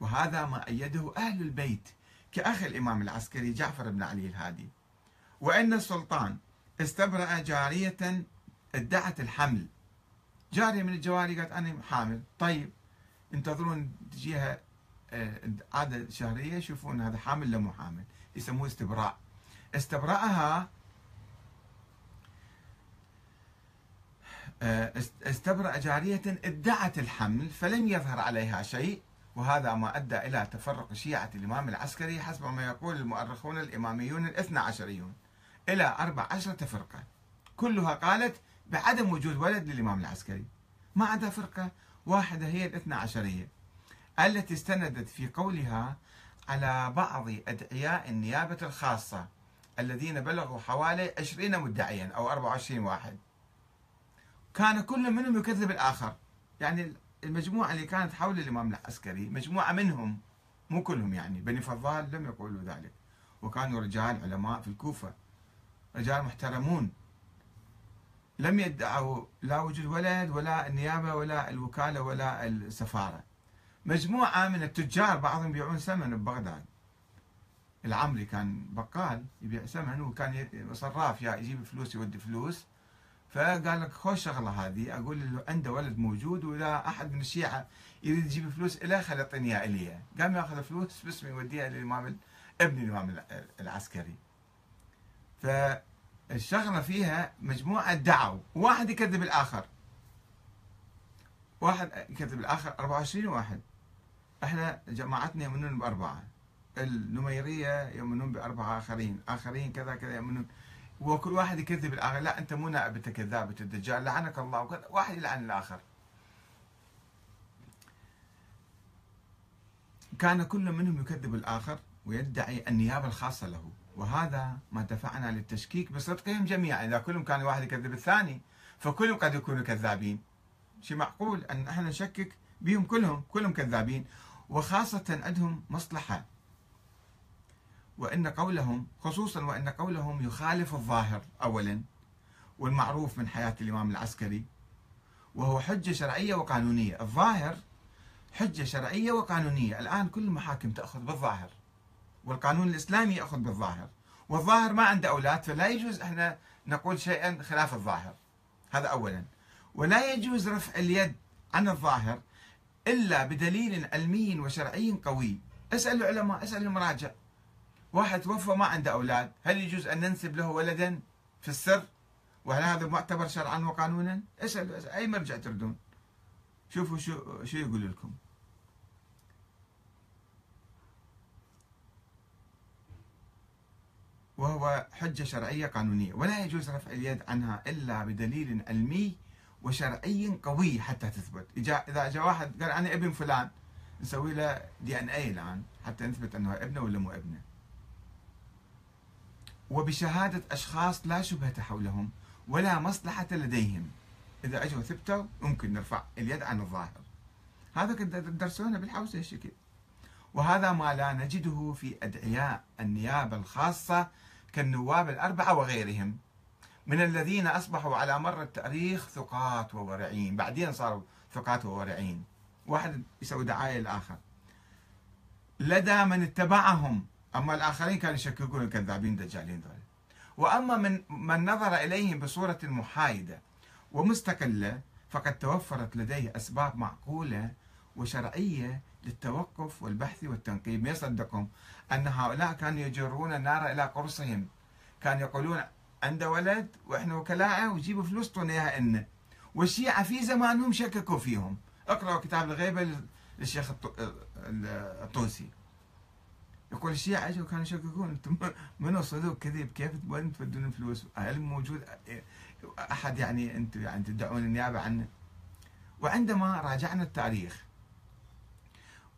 وهذا ما أيده أهل البيت كأخ الإمام العسكري جعفر بن علي الهادي. وأن السلطان استبرأ جارية ادعت الحمل. جارية من الجواري قالت أنا حامل. طيب انتظرون تجيها آه، عادة شهرية يشوفون هذا حامل ولا مو حامل. يسموه استبراء. استبرأها استبرأ جارية ادعت الحمل فلم يظهر عليها شيء وهذا ما أدى إلى تفرق شيعة الإمام العسكري حسب ما يقول المؤرخون الإماميون الاثنى عشريون إلى أربع عشرة فرقة. كلها قالت بعدم وجود ولد للإمام العسكري. ما عدا فرقة واحدة هي الاثنى عشرية التي استندت في قولها على بعض أدعياء النيابة الخاصة الذين بلغوا حوالي 20 مدعيا أو 24 واحد. كان كل منهم يكذب الآخر. يعني المجموعة اللي كانت حول الإمام العسكري مجموعة منهم مو كلهم يعني بني فضال لم يقولوا ذلك. وكانوا رجال علماء في الكوفة رجال محترمون. لم يدعوا لا وجود ولد ولا النيابة ولا الوكالة ولا السفارة. مجموعة من التجار بعضهم يبيعون سمن ببغداد. العمري كان بقال يبيع سمن وكان صراف يا يجيب فلوس يودي فلوس. فقال لك خوش شغلة هذه. أقول له عنده ولد موجود واذا أحد من الشيعة يريد يجيب فلوس له خلي يعطيني اياها الي قام يأخذ فلوس باسمه يوديها للإمام ابن الإمام العسكري. فالشغلة فيها مجموعة دعوا واحد يكذب الآخر. واحد يكذب الآخر 24 واحد. إحنا جماعتنا يؤمنون بأربعة. النميرية يؤمنون بأربعة آخرين آخرين كذا كذا يؤمنون. وكل واحد يكذب الآخر. لا أنت مو نائب أنت كذاب أنت الدجال لعنك الله. واحد يلعن الآخر. كان كل منهم يكذب الآخر ويدعي النيابة الخاصة له. وهذا ما دفعنا للتشكيك بصدقهم جميعا. إذا كلهم كان واحد يكذب الثاني فكلهم قد يكونوا كذابين. شيء معقول أن إحنا نشكك بهم كلهم كلهم كذابين. وخاصة عندهم مصلحة. وأن قولهم خصوصا وأن قولهم يخالف الظاهر أولا والمعروف من حياة الإمام العسكري وهو حجة شرعية وقانونية. الظاهر حجة شرعية وقانونية. الآن كل المحاكم تأخذ بالظاهر والقانون الإسلامي يأخذ بالظاهر والظاهر ما عنده أولاد فلا يجوز إحنا نقول شيئا خلاف الظاهر. هذا أولا. ولا يجوز رفع اليد عن الظاهر إلا بدليل علمي وشرعي قوي. اسأل العلماء اسأل المراجع. واحد توفى ما عنده أولاد. هل يجوز أن ننسب له ولدا في السر؟ وهل هذا معتبر شرعا وقانونا؟ اسأل أي مرجع تردون؟ شوفوا شو شو يقول لكم. وهو حجة شرعية قانونية ولا يجوز رفع اليد عنها إلا بدليل علمي وشرعي قوي حتى تثبت. إذا جاء واحد قال أنا ابن فلان نسوي له دي إن اي الآن حتى نثبت أنه ابنه ولا مو ابنه. وبشهادة أشخاص لا شبهة حولهم ولا مصلحة لديهم. إذا أجوا ثبتوا ممكن نرفع اليد عن الظاهر. هذا كنت تدرسونه بالحوسة الشكل وهذا ما لا نجده في أدعياء النيابة الخاصة كالنواب الأربعة وغيرهم. من الذين أصبحوا على مر التاريخ ثقات وورعين. بعدين صاروا ثقات وورعين. واحد يسوي دعاية للآخر لدى من اتبعهم أما الآخرين كانوا يشككون الكذابين دجالين دول. وأما من من نظر إليهم بصورة محايدة ومستقلة فقد توفرت لديه أسباب معقولة وشرعية للتوقف والبحث والتنقيب. ما يصدقهم أن هؤلاء كانوا يجرون النار إلى قرصهم. كانوا يقولون عنده ولد وإحنا وكلاءه ويجيبوا فلوس طونا إياها إنه والشيعة في زمانهم شككوا فيهم. اقرأوا كتاب الغيبة للشيخ الطوسي. يقول الشيعة اجوا كانوا يشككون أنتم من وصلوك كذب كيف وين تودون الفلوس؟ هل موجود أحد يعني أنتم يعني تدعون النيابة عنه؟ وعندما راجعنا التاريخ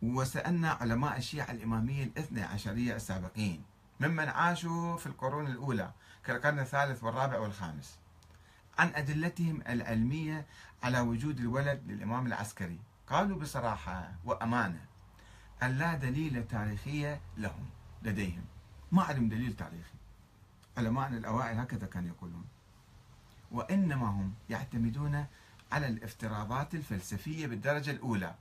وسألنا علماء الشيعة الإمامية الاثنى عشريه السابقين ممن عاشوا في القرون الأولى كالقرن الثالث والرابع والخامس عن أدلتهم العلمية على وجود الولد للإمام العسكري قالوا بصراحة وأمانة أن لا دليل تاريخية لهم لديهم. ما عندهم دليل تاريخي. علماء الأوائل هكذا كانوا يقولون. وإنما هم يعتمدون على الافتراضات الفلسفية بالدرجة الأولى.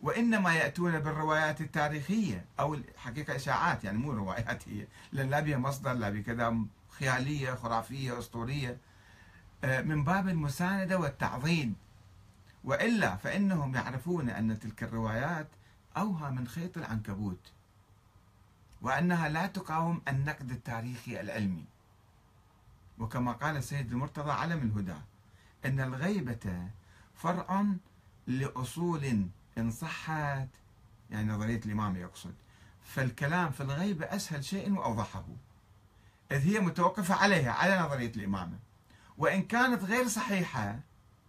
وإنما يأتون بالروايات التاريخية أو حقيقة إشاعات يعني مو روايات هي. لأن لا بها مصدر لا بها كذا خيالية خرافية أسطورية. آه، من باب المساندة والتعظيم. وإلا فإنهم يعرفون أن تلك الروايات أوهى من خيط العنكبوت. وأنها لا تقاوم النقد التاريخي العلمي. وكما قال السيد المرتضى علم الهدى أن الغيبة فرع لأصول إن صحت. يعني نظرية الإمام يقصد. فالكلام في الغيبة أسهل شيء وأوضحه. إذ هي متوقفة عليها على نظرية الإمامة وإن كانت غير صحيحة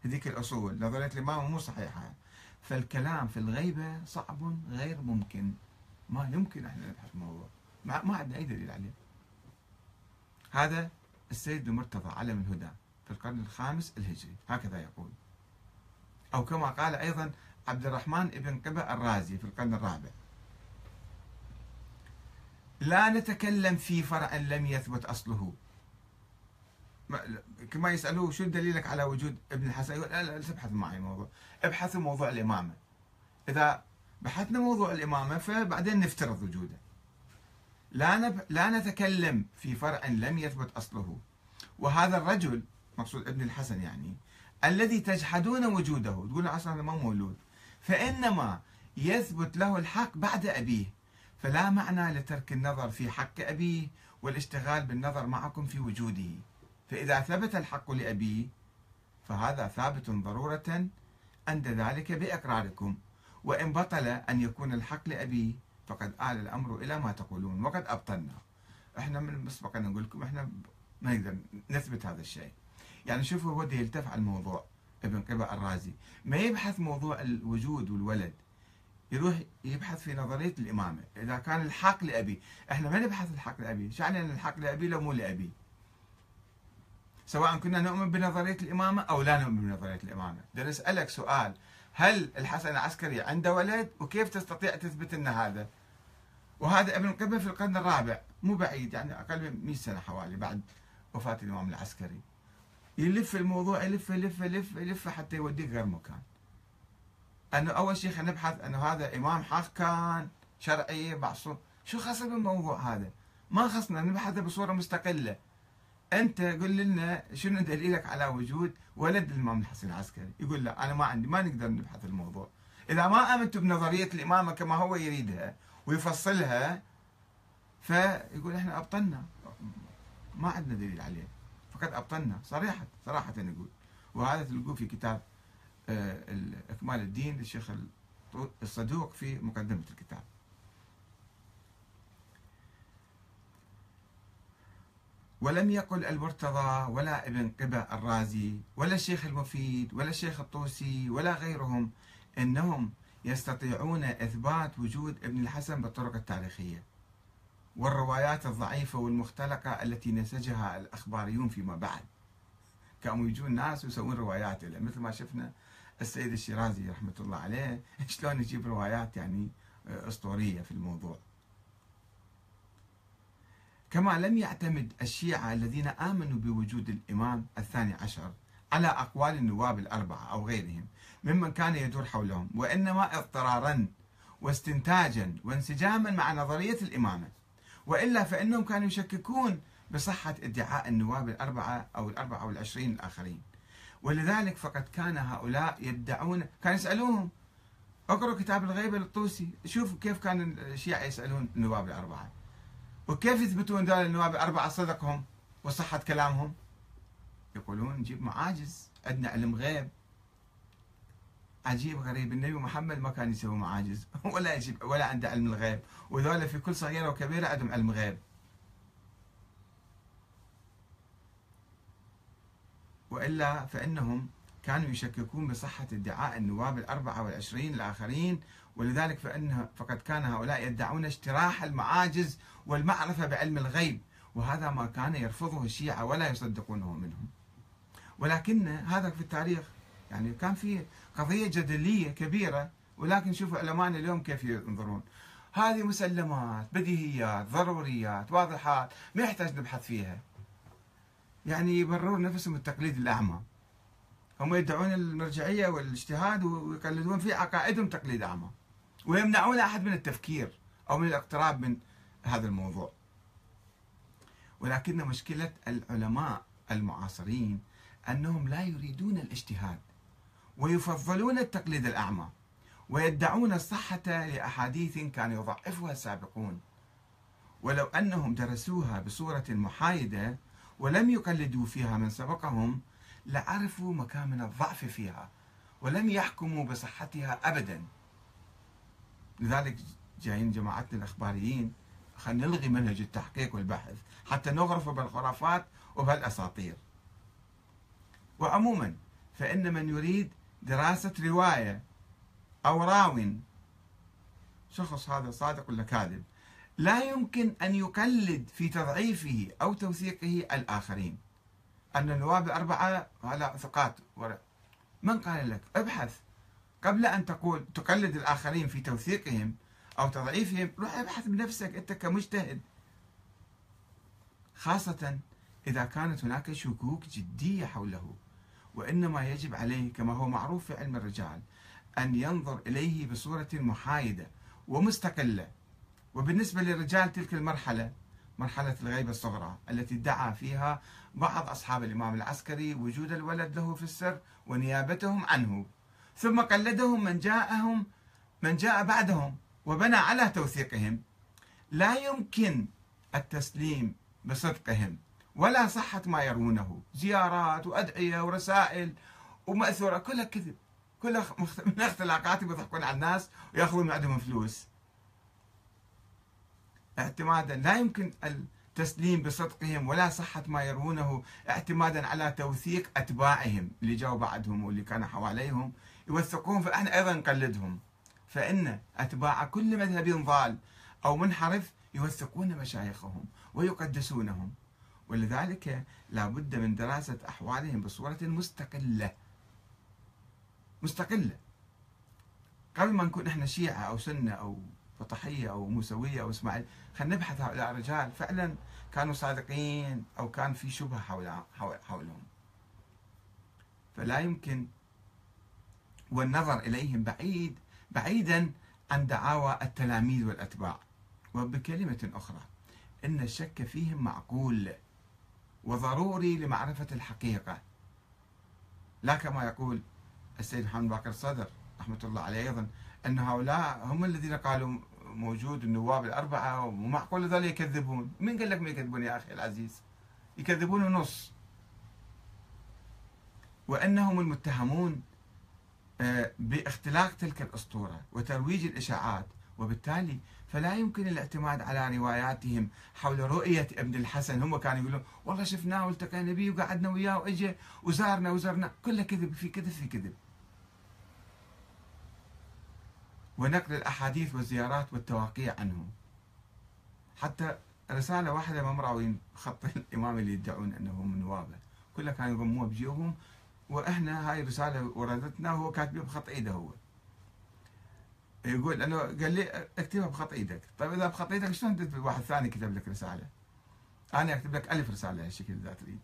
هذيك الأصول نظرية الإمامة مو صحيحة. فالكلام في الغيبة صعب غير ممكن. ما يمكن إحنا نبحث الموضوع. ما, عندنا أي دليل عليه. هذا السيد المرتضى علم الهدى في القرن الخامس الهجري. هكذا يقول. أو كما قال أيضا عبد الرحمن بن قبة الرازي في القرن الرابع. لا نتكلم في فرع لم يثبت أصله. كما يسألوه شو دليلك على وجود ابن الحسن؟ يقول لا لا تبحث معي الموضوع ابحثوا موضوع الإمامة. إذا بحثنا موضوع الإمامة فبعدين نفترض وجوده. لا نب... لا نتكلم في فرع لم يثبت أصله. وهذا الرجل مقصود ابن الحسن يعني الذي تجحدون وجوده. تقول أصلا ما مولود. فإنما يثبت له الحق بعد أبيه. فلا معنى لترك النظر في حق أبيه والاشتغال بالنظر معكم في وجوده. فإذا ثبت الحق لأبيه فهذا ثابت ضرورة عند ذلك بإقراركم. وإن بطل أن يكون الحق لأبيه فقد آل الأمر إلى ما تقولون وقد أبطلنا. إحنا من مسبقا نقول لكم إحنا ما نقدر نثبت هذا الشيء. يعني شوفوا هو يلتف على الموضوع ابن قبة الرازي. ما يبحث موضوع الوجود والولد يروح يبحث في نظرية الإمامة. إذا كان الحق لأبي إحنا ما نبحث الحق لأبي. شو يعني الحق لأبي لو مو لأبي؟ سواء كنا نؤمن بنظرية الإمامة أو لا نؤمن بنظرية الإمامة. بدنا نسألك سؤال هل الحسن العسكري عنده ولد؟ وكيف تستطيع تثبت أن هذا؟ وهذا ابن قبة في القرن الرابع مو بعيد يعني أقل من 100 سنة حوالي بعد وفاة الإمام العسكري. يلف الموضوع يلف يلف يلف يلف حتى يوديك غير مكان. أنه أول شيء خلينا نبحث أنه هذا إمام حق كان شرعي معصوم شو خص بالموضوع هذا؟ ما خصنا نبحث بصورة مستقلة. أنت قل لنا شنو دليلك على وجود ولد الامام الحسن العسكري؟ يقول لا أنا ما عندي ما نقدر نبحث الموضوع. إذا ما امنتوا بنظرية الإمامة كما هو يريدها ويفصلها فيقول إحنا أبطلنا. ما عندنا دليل عليه فقد أبطلنا. صريحة صراحة نقول وهذا تلقوه في كتاب آه، إكمال الدين للشيخ الصدوق في مقدمة الكتاب. ولم يقل المرتضى ولا ابن قبة الرازي ولا الشيخ المفيد ولا الشيخ الطوسي ولا غيرهم إنهم يستطيعون إثبات وجود ابن الحسن بالطرق التاريخية. والروايات الضعيفة والمختلقة التي نسجها الأخباريون فيما بعد. كانوا يجون ناس ويسوون روايات مثل ما شفنا السيد الشيرازي رحمة الله عليه. شلون يجيب روايات يعني أسطورية في الموضوع. كما لم يعتمد الشيعة الذين آمنوا بوجود الإمام الثاني عشر على أقوال النواب الأربعة أو غيرهم ممن كان يدور حولهم وإنما اضطرارا واستنتاجا وانسجاما مع نظرية الإمامة. وإلا فإنهم كانوا يشككون بصحة ادعاء النواب الأربعة أو الأربعة والعشرين الآخرين. ولذلك فقد كان هؤلاء يدعون كان يسألوهم اقرأوا كتاب الغيبة للطوسي شوفوا كيف كان الشيعة يسألون النواب الأربعة. وكيف يثبتون ذول النواب الأربعة صدقهم وصحة كلامهم. يقولون نجيب معاجز عندنا علم غيب. عجيب غريب النبي محمد ما كان يسوي معاجز. ولا يجيب ولا عنده علم الغيب. وذولا في كل صغيرة وكبيرة عندهم علم غيب. وإلا فإنهم كانوا يشككون بصحة ادعاء النواب الأربعة والعشرين الآخرين ولذلك فإن فقد كان هؤلاء يدعون اجتراح المعاجز والمعرفة بعلم الغيب وهذا ما كان يرفضه الشيعة ولا يصدقونه منهم. ولكن هذا في التاريخ يعني كان في قضية جدلية كبيرة ولكن شوفوا علماءنا اليوم كيف ينظرون. هذه مسلمات بديهيات ضروريات واضحات ما يحتاج نبحث فيها. يعني يبررون نفسهم التقليد الأعمى. هم يدعون المرجعية والإجتهاد ويقلدون في عقائدهم تقليد أعمى. ويمنعون أحد من التفكير أو من الاقتراب من هذا الموضوع. ولكن مشكلة العلماء المعاصرين أنهم لا يريدون الاجتهاد ويفضلون التقليد الأعمى ويدعون الصحة لأحاديث كان يضعفها السابقون. ولو أنهم درسوها بصورة محايدة ولم يقلدوا فيها من سبقهم لعرفوا مكامن الضعف فيها ولم يحكموا بصحتها أبدا. لذلك جايين جماعتنا الأخباريين خلينا نلغي منهج التحقيق والبحث حتى نغرف بالخرافات وبالأساطير. وعموما فإن من يريد دراسة رواية أو راو شخص هذا صادق ولا كاذب لا يمكن أن يقلد في تضعيفه أو توثيقه الآخرين. أن النواب الأربعة على ثقات من قال لك؟ ابحث. قبل أن تقول تقلد الآخرين في توثيقهم أو تضعيفهم روح ابحث بنفسك أنت كمجتهد. خاصة إذا كانت هناك شكوك جدية حوله وإنما يجب عليه كما هو معروف في علم الرجال أن ينظر إليه بصورة محايدة ومستقلة. وبالنسبة للرجال تلك المرحلة مرحلة الغيبة الصغرى التي ادعى فيها بعض أصحاب الإمام العسكري وجود الولد له في السر ونيابتهم عنه. ثم قلدهم من جاءهم من جاء بعدهم وبنى على توثيقهم. لا يمكن التسليم بصدقهم ولا صحة ما يرونه. زيارات وأدعية ورسائل ومأثورة. كلها كذب. كلها من اختلاقات يضحكون على الناس ويأخذون من عندهم فلوس. اعتمادا. لا يمكن التسليم بصدقهم ولا صحة ما يروونه اعتمادا على توثيق أتباعهم اللي جاوا بعدهم واللي كانوا حواليهم. يوثقون فإحنا أيضا نقلدهم فإن أتباع كل مذهب ضال أو منحرف يوثقون مشايخهم ويقدسونهم. ولذلك لا بد من دراسة أحوالهم بصورة مستقلة. مستقلة. قبل ما نكون إحنا شيعة أو سنة أو فطحية أو موسوية أو إسماعيل خلينا نبحث هؤلاء الرجال. فعلا كانوا صادقين أو كان في شبهة حول حولهم. فلا يمكن والنظر إليهم بعيد بعيدا عن دعاوى التلاميذ والأتباع. وبكلمة أخرى إن الشك فيهم معقول وضروري لمعرفة الحقيقة. لا كما يقول السيد محمد باكر الصدر رحمة الله عليه أيضا أن هؤلاء هم الذين قالوا موجود النواب الأربعة ومعقول ذلك يكذبون. من قال لك ما يكذبون يا أخي العزيز؟ يكذبون نص. وأنهم المتهمون باختلاق تلك الأسطورة وترويج الإشاعات وبالتالي فلا يمكن الاعتماد على رواياتهم حول رؤية ابن الحسن. هم كانوا يقولون والله شفناه والتقينا به وقعدنا وياه واجى وزارنا وزرنا كله كذب في كذب في كذب. ونقل الأحاديث والزيارات والتواقيع عنه حتى رسالة واحدة ما مراوين خط الإمام اللي يدعون أنه من نوابه كلها كانوا يضموها بجيوبهم وإحنا هاي الرسالة وردتنا وهو كاتبها بخط إيده هو. يقول أنه قال لي اكتبها بخط إيدك. طيب إذا بخط إيدك شلون واحد ثاني كتب لك رسالة. أنا أكتب لك ألف رسالة هالشكل إذا تريد.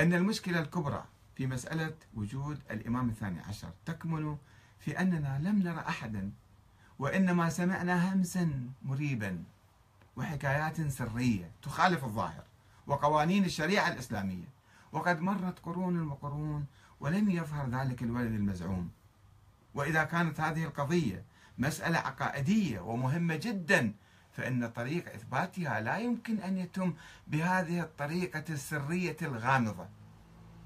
أن المشكلة الكبرى في مسألة وجود الإمام الثاني عشر تكمن في أننا لم نرى أحدا وإنما سمعنا همسا مريبا وحكايات سرية تخالف الظاهر وقوانين الشريعة الإسلامية. وقد مرت قرون وقرون ولم يظهر ذلك الولد المزعوم. وإذا كانت هذه القضية مسألة عقائدية ومهمة جدا فإن طريق إثباتها لا يمكن أن يتم بهذه الطريقة السرية الغامضة.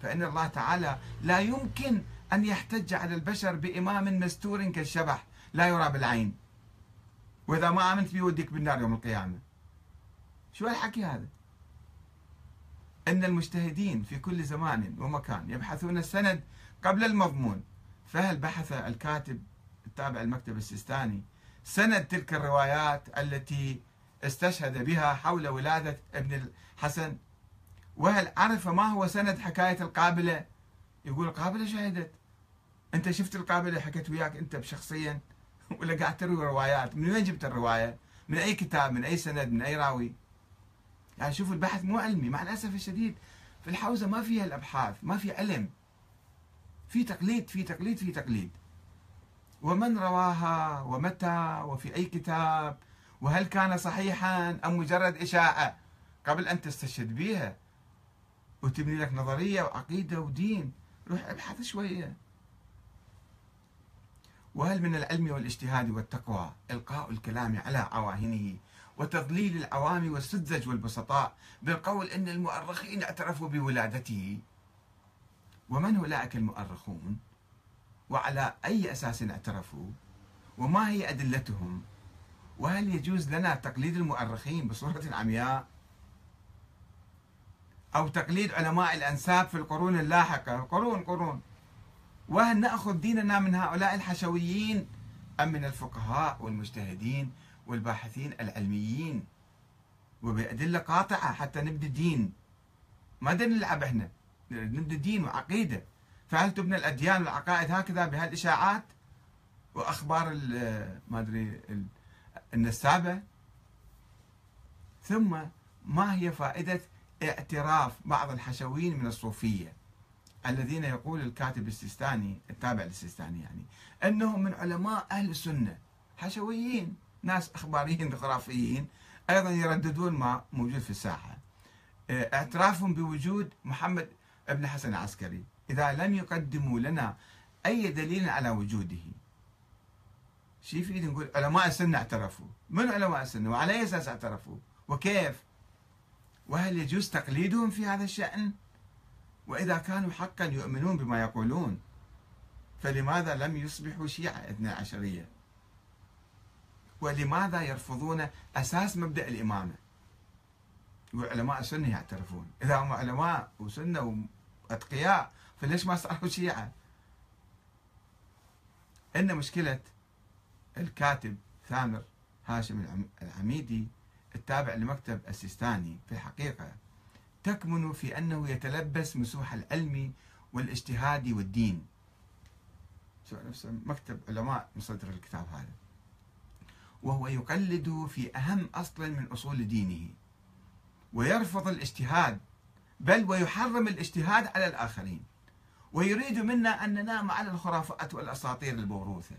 فإن الله تعالى لا يمكن أن يحتج على البشر بإمام مستور كالشبح لا يرى بالعين. وإذا ما آمنت بيوديك بالنار يوم القيامة. شو الحكي هذا؟ أن المجتهدين في كل زمان ومكان يبحثون السند قبل المضمون. فهل بحث الكاتب التابع المكتب السيستاني سند تلك الروايات التي استشهد بها حول ولادة ابن الحسن؟ وهل عرف ما هو سند حكاية القابلة؟ يقول القابلة شهدت. أنت شفت القابلة حكيت وياك أنت شخصيا ولا قاعد تروي روايات. من وين جبت الرواية؟ من أي كتاب؟ من أي سند؟ من أي راوي؟ يعني شوف البحث مو علمي مع الأسف الشديد في الحوزة ما فيها الأبحاث ما في علم. في تقليد في تقليد في تقليد. ومن رواها ومتى وفي أي كتاب وهل كان صحيحا أم مجرد إشاعة؟ قبل أن تستشهد بها وتبني لك نظرية وعقيدة ودين. روح ابحث شوية. وهل من العلم والاجتهاد والتقوى إلقاء الكلام على عواهنه؟ وتضليل العوام والسذج والبسطاء بالقول أن المؤرخين اعترفوا بولادته. ومن أولئك المؤرخون؟ وعلى أي أساس اعترفوا؟ وما هي أدلتهم؟ وهل يجوز لنا تقليد المؤرخين بصورة عمياء؟ أو تقليد علماء الأنساب في القرون اللاحقة؟ قرون قرون. وهل نأخذ ديننا من هؤلاء الحشويين أم من الفقهاء والمجتهدين؟ والباحثين العلميين وبأدلة قاطعة حتى نبدي دين. ما نلعب إحنا نبدي دين وعقيدة. فهل تبنى الأديان والعقائد هكذا بهالإشاعات؟ وأخبار ما أدري النسابة؟ ثم ما هي فائدة اعتراف بعض الحشويين من الصوفية؟ الذين يقول الكاتب السيستاني التابع للسيستاني يعني أنهم من علماء أهل السنة حشويين. ناس أخباريين خرافيين أيضا يرددون ما موجود في الساحة. اعترافهم بوجود محمد ابن حسن العسكري. إذا لم يقدموا لنا أي دليل على وجوده. شو يفيد نقول علماء السنة اعترفوا. من علماء السنة؟ وعلى أي أساس اعترفوا؟ وكيف؟ وهل يجوز تقليدهم في هذا الشأن؟ وإذا كانوا حقا يؤمنون بما يقولون فلماذا لم يصبحوا شيعة اثنى عشرية؟ ولماذا يرفضون أساس مبدأ الإمامة؟ وعلماء السنة يعترفون. إذا هم علماء وسنة وأتقياء فليش ما صاروا شيعة؟ إن مشكلة الكاتب ثامر هاشم العميدي التابع لمكتب السيستاني في الحقيقة تكمن في أنه يتلبس مسوح العلم والاجتهاد والدين. مكتب علماء مصدر الكتاب هذا؟ وهو يقلد في أهم أصل من أصول دينه ويرفض الاجتهاد بل ويحرم الاجتهاد على الآخرين. ويريد منا أن ننام على الخرافات والأساطير الموروثة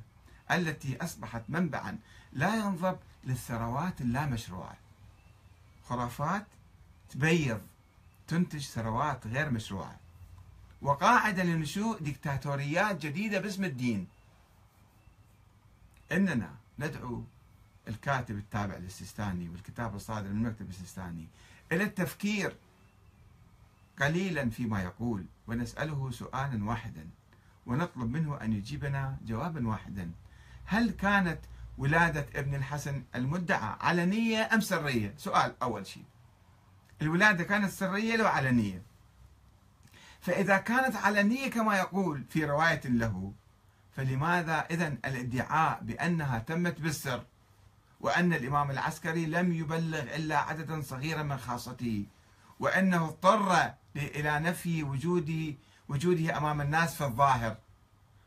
التي أصبحت منبعا لا ينضب للثروات اللامشروعة. خرافات تبيض تنتج ثروات غير مشروعة. وقاعدة لنشوء ديكتاتوريات جديدة باسم الدين. إننا ندعو الكاتب التابع للسيستاني والكتاب الصادر من المكتب السيستاني إلى التفكير قليلا فيما يقول ونسأله سؤالا واحدا ونطلب منه أن يجيبنا جوابا واحدا. هل كانت ولادة ابن الحسن المدعى علنية أم سرية؟ سؤال أول شيء. الولادة كانت سرية لو علنية. فإذا كانت علنية كما يقول في رواية له فلماذا إذا الادعاء بأنها تمت بالسر؟ وأن الإمام العسكري لم يبلغ إلا عددا صغيرا من خاصته وأنه اضطر إلى نفي وجوده وجوده أمام الناس في الظاهر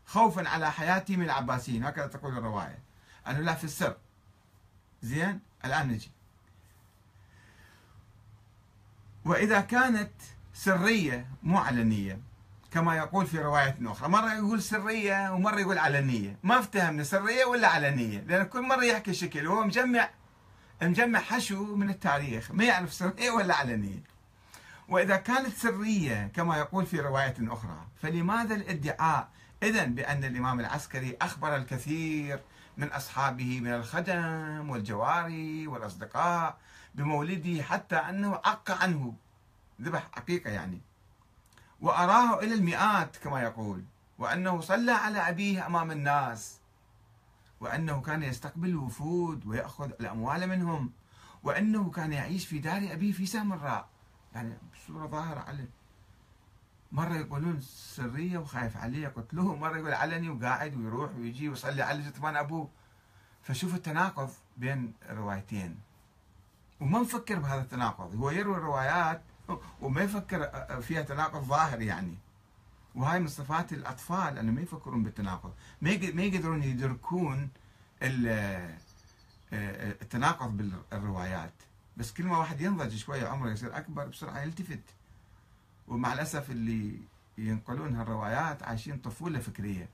خوفا على حياته من العباسيين. هكذا تقول الرواية. أنه لا في السر. زين؟ الآن نجي. وإذا كانت سرية مو علنية كما يقول في رواية أخرى. مرة يقول سرية ومرة يقول علنية. ما افتهمنا سرية ولا علنية لأن كل مرة يحكي شكل. وهو مجمع مجمع حشو من التاريخ. ما يعرف سرية ولا علنية. وإذا كانت سرية كما يقول في رواية أخرى فلماذا الادعاء؟ إذا بأن الإمام العسكري أخبر الكثير من أصحابه من الخدم والجواري والأصدقاء بمولده حتى أنه عق عنه. ذبح عقيقة يعني. وأراه إلى المئات كما يقول. وأنه صلى على أبيه أمام الناس. وأنه كان يستقبل الوفود ويأخذ الأموال منهم. وأنه كان يعيش في دار أبيه في سامراء. يعني بصورة ظاهرة عليه مرة يقولون سرية وخايف عليه قتلوه مرة يقول علني وقاعد ويروح ويجي ويصلي على جثمان أبوه. فشوف التناقض بين الروايتين وما مفكر بهذا التناقض. هو يروي الروايات وما يفكر فيها تناقض ظاهر يعني. وهاي من صفات الأطفال أنه ما يفكرون بالتناقض. ما يقدرون يدركون التناقض بالروايات. بس كل ما واحد ينضج شوية عمره يصير أكبر بسرعة يلتفت. ومع الأسف اللي ينقلون هالروايات عايشين طفولة فكرية.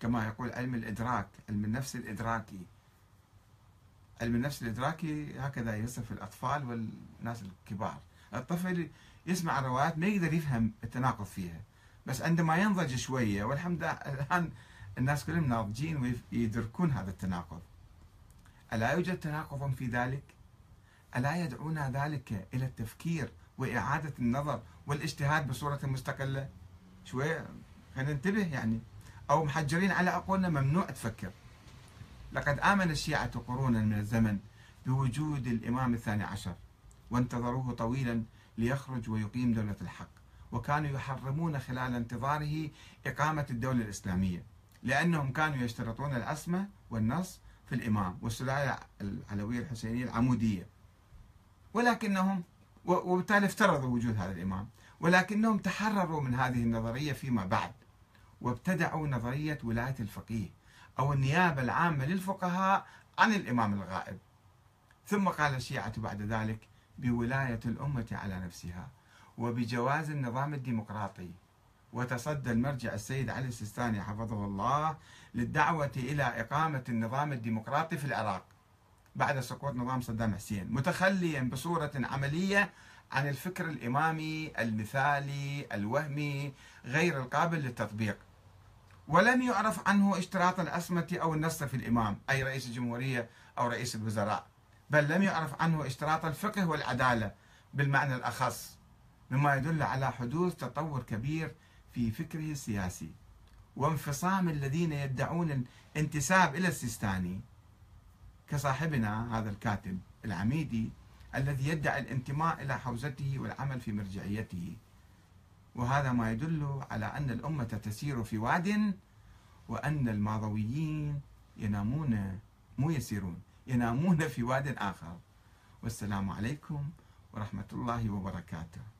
كما يقول علم الإدراك علم النفس الإدراكي. علم النفس الإدراكي هكذا يصف الأطفال والناس الكبار. الطفل يسمع الروايات ما يقدر يفهم التناقض فيها. بس عندما ينضج شوية والحمد لله الآن الناس كلهم ناضجين ويدركون هذا التناقض. ألا يوجد تناقض في ذلك؟ ألا يدعونا ذلك إلى التفكير وإعادة النظر والاجتهاد بصورة مستقلة؟ شوية خلينا ننتبه يعني. أو محجرين على عقولنا ممنوع تفكر. لقد آمن الشيعة قرونا من الزمن بوجود الإمام الثاني عشر. وانتظروه طويلا ليخرج ويقيم دولة الحق. وكانوا يحرمون خلال انتظاره إقامة الدولة الإسلامية لأنهم كانوا يشترطون العصمة والنص في الإمام والسلاية العلوية الحسينية العمودية. ولكنهم وبالتالي افترضوا وجود هذا الإمام. ولكنهم تحرروا من هذه النظرية فيما بعد وابتدعوا نظرية ولاية الفقيه أو النيابة العامة للفقهاء عن الإمام الغائب. ثم قال الشيعة بعد ذلك بولاية الأمة على نفسها وبجواز النظام الديمقراطي. وتصدى المرجع السيد علي السيستاني حفظه الله للدعوة إلى إقامة النظام الديمقراطي في العراق بعد سقوط نظام صدام حسين متخليا بصورة عملية عن الفكر الإمامي المثالي الوهمي غير القابل للتطبيق. ولم يعرف عنه اشتراط الأسمة أو النص في الإمام أي رئيس الجمهورية أو رئيس الوزراء. بل لم يعرف عنه اشتراط الفقه والعدالة بالمعنى الأخص مما يدل على حدوث تطور كبير في فكره السياسي. وانفصام الذين يدعون الانتساب إلى السيستاني كصاحبنا هذا الكاتب العميدي الذي يدعي الانتماء إلى حوزته والعمل في مرجعيته. وهذا ما يدل على أن الأمة تسير في واد وأن الماضويين ينامون مو يسيرون. ينامون في واد آخر. والسلام عليكم ورحمة الله وبركاته.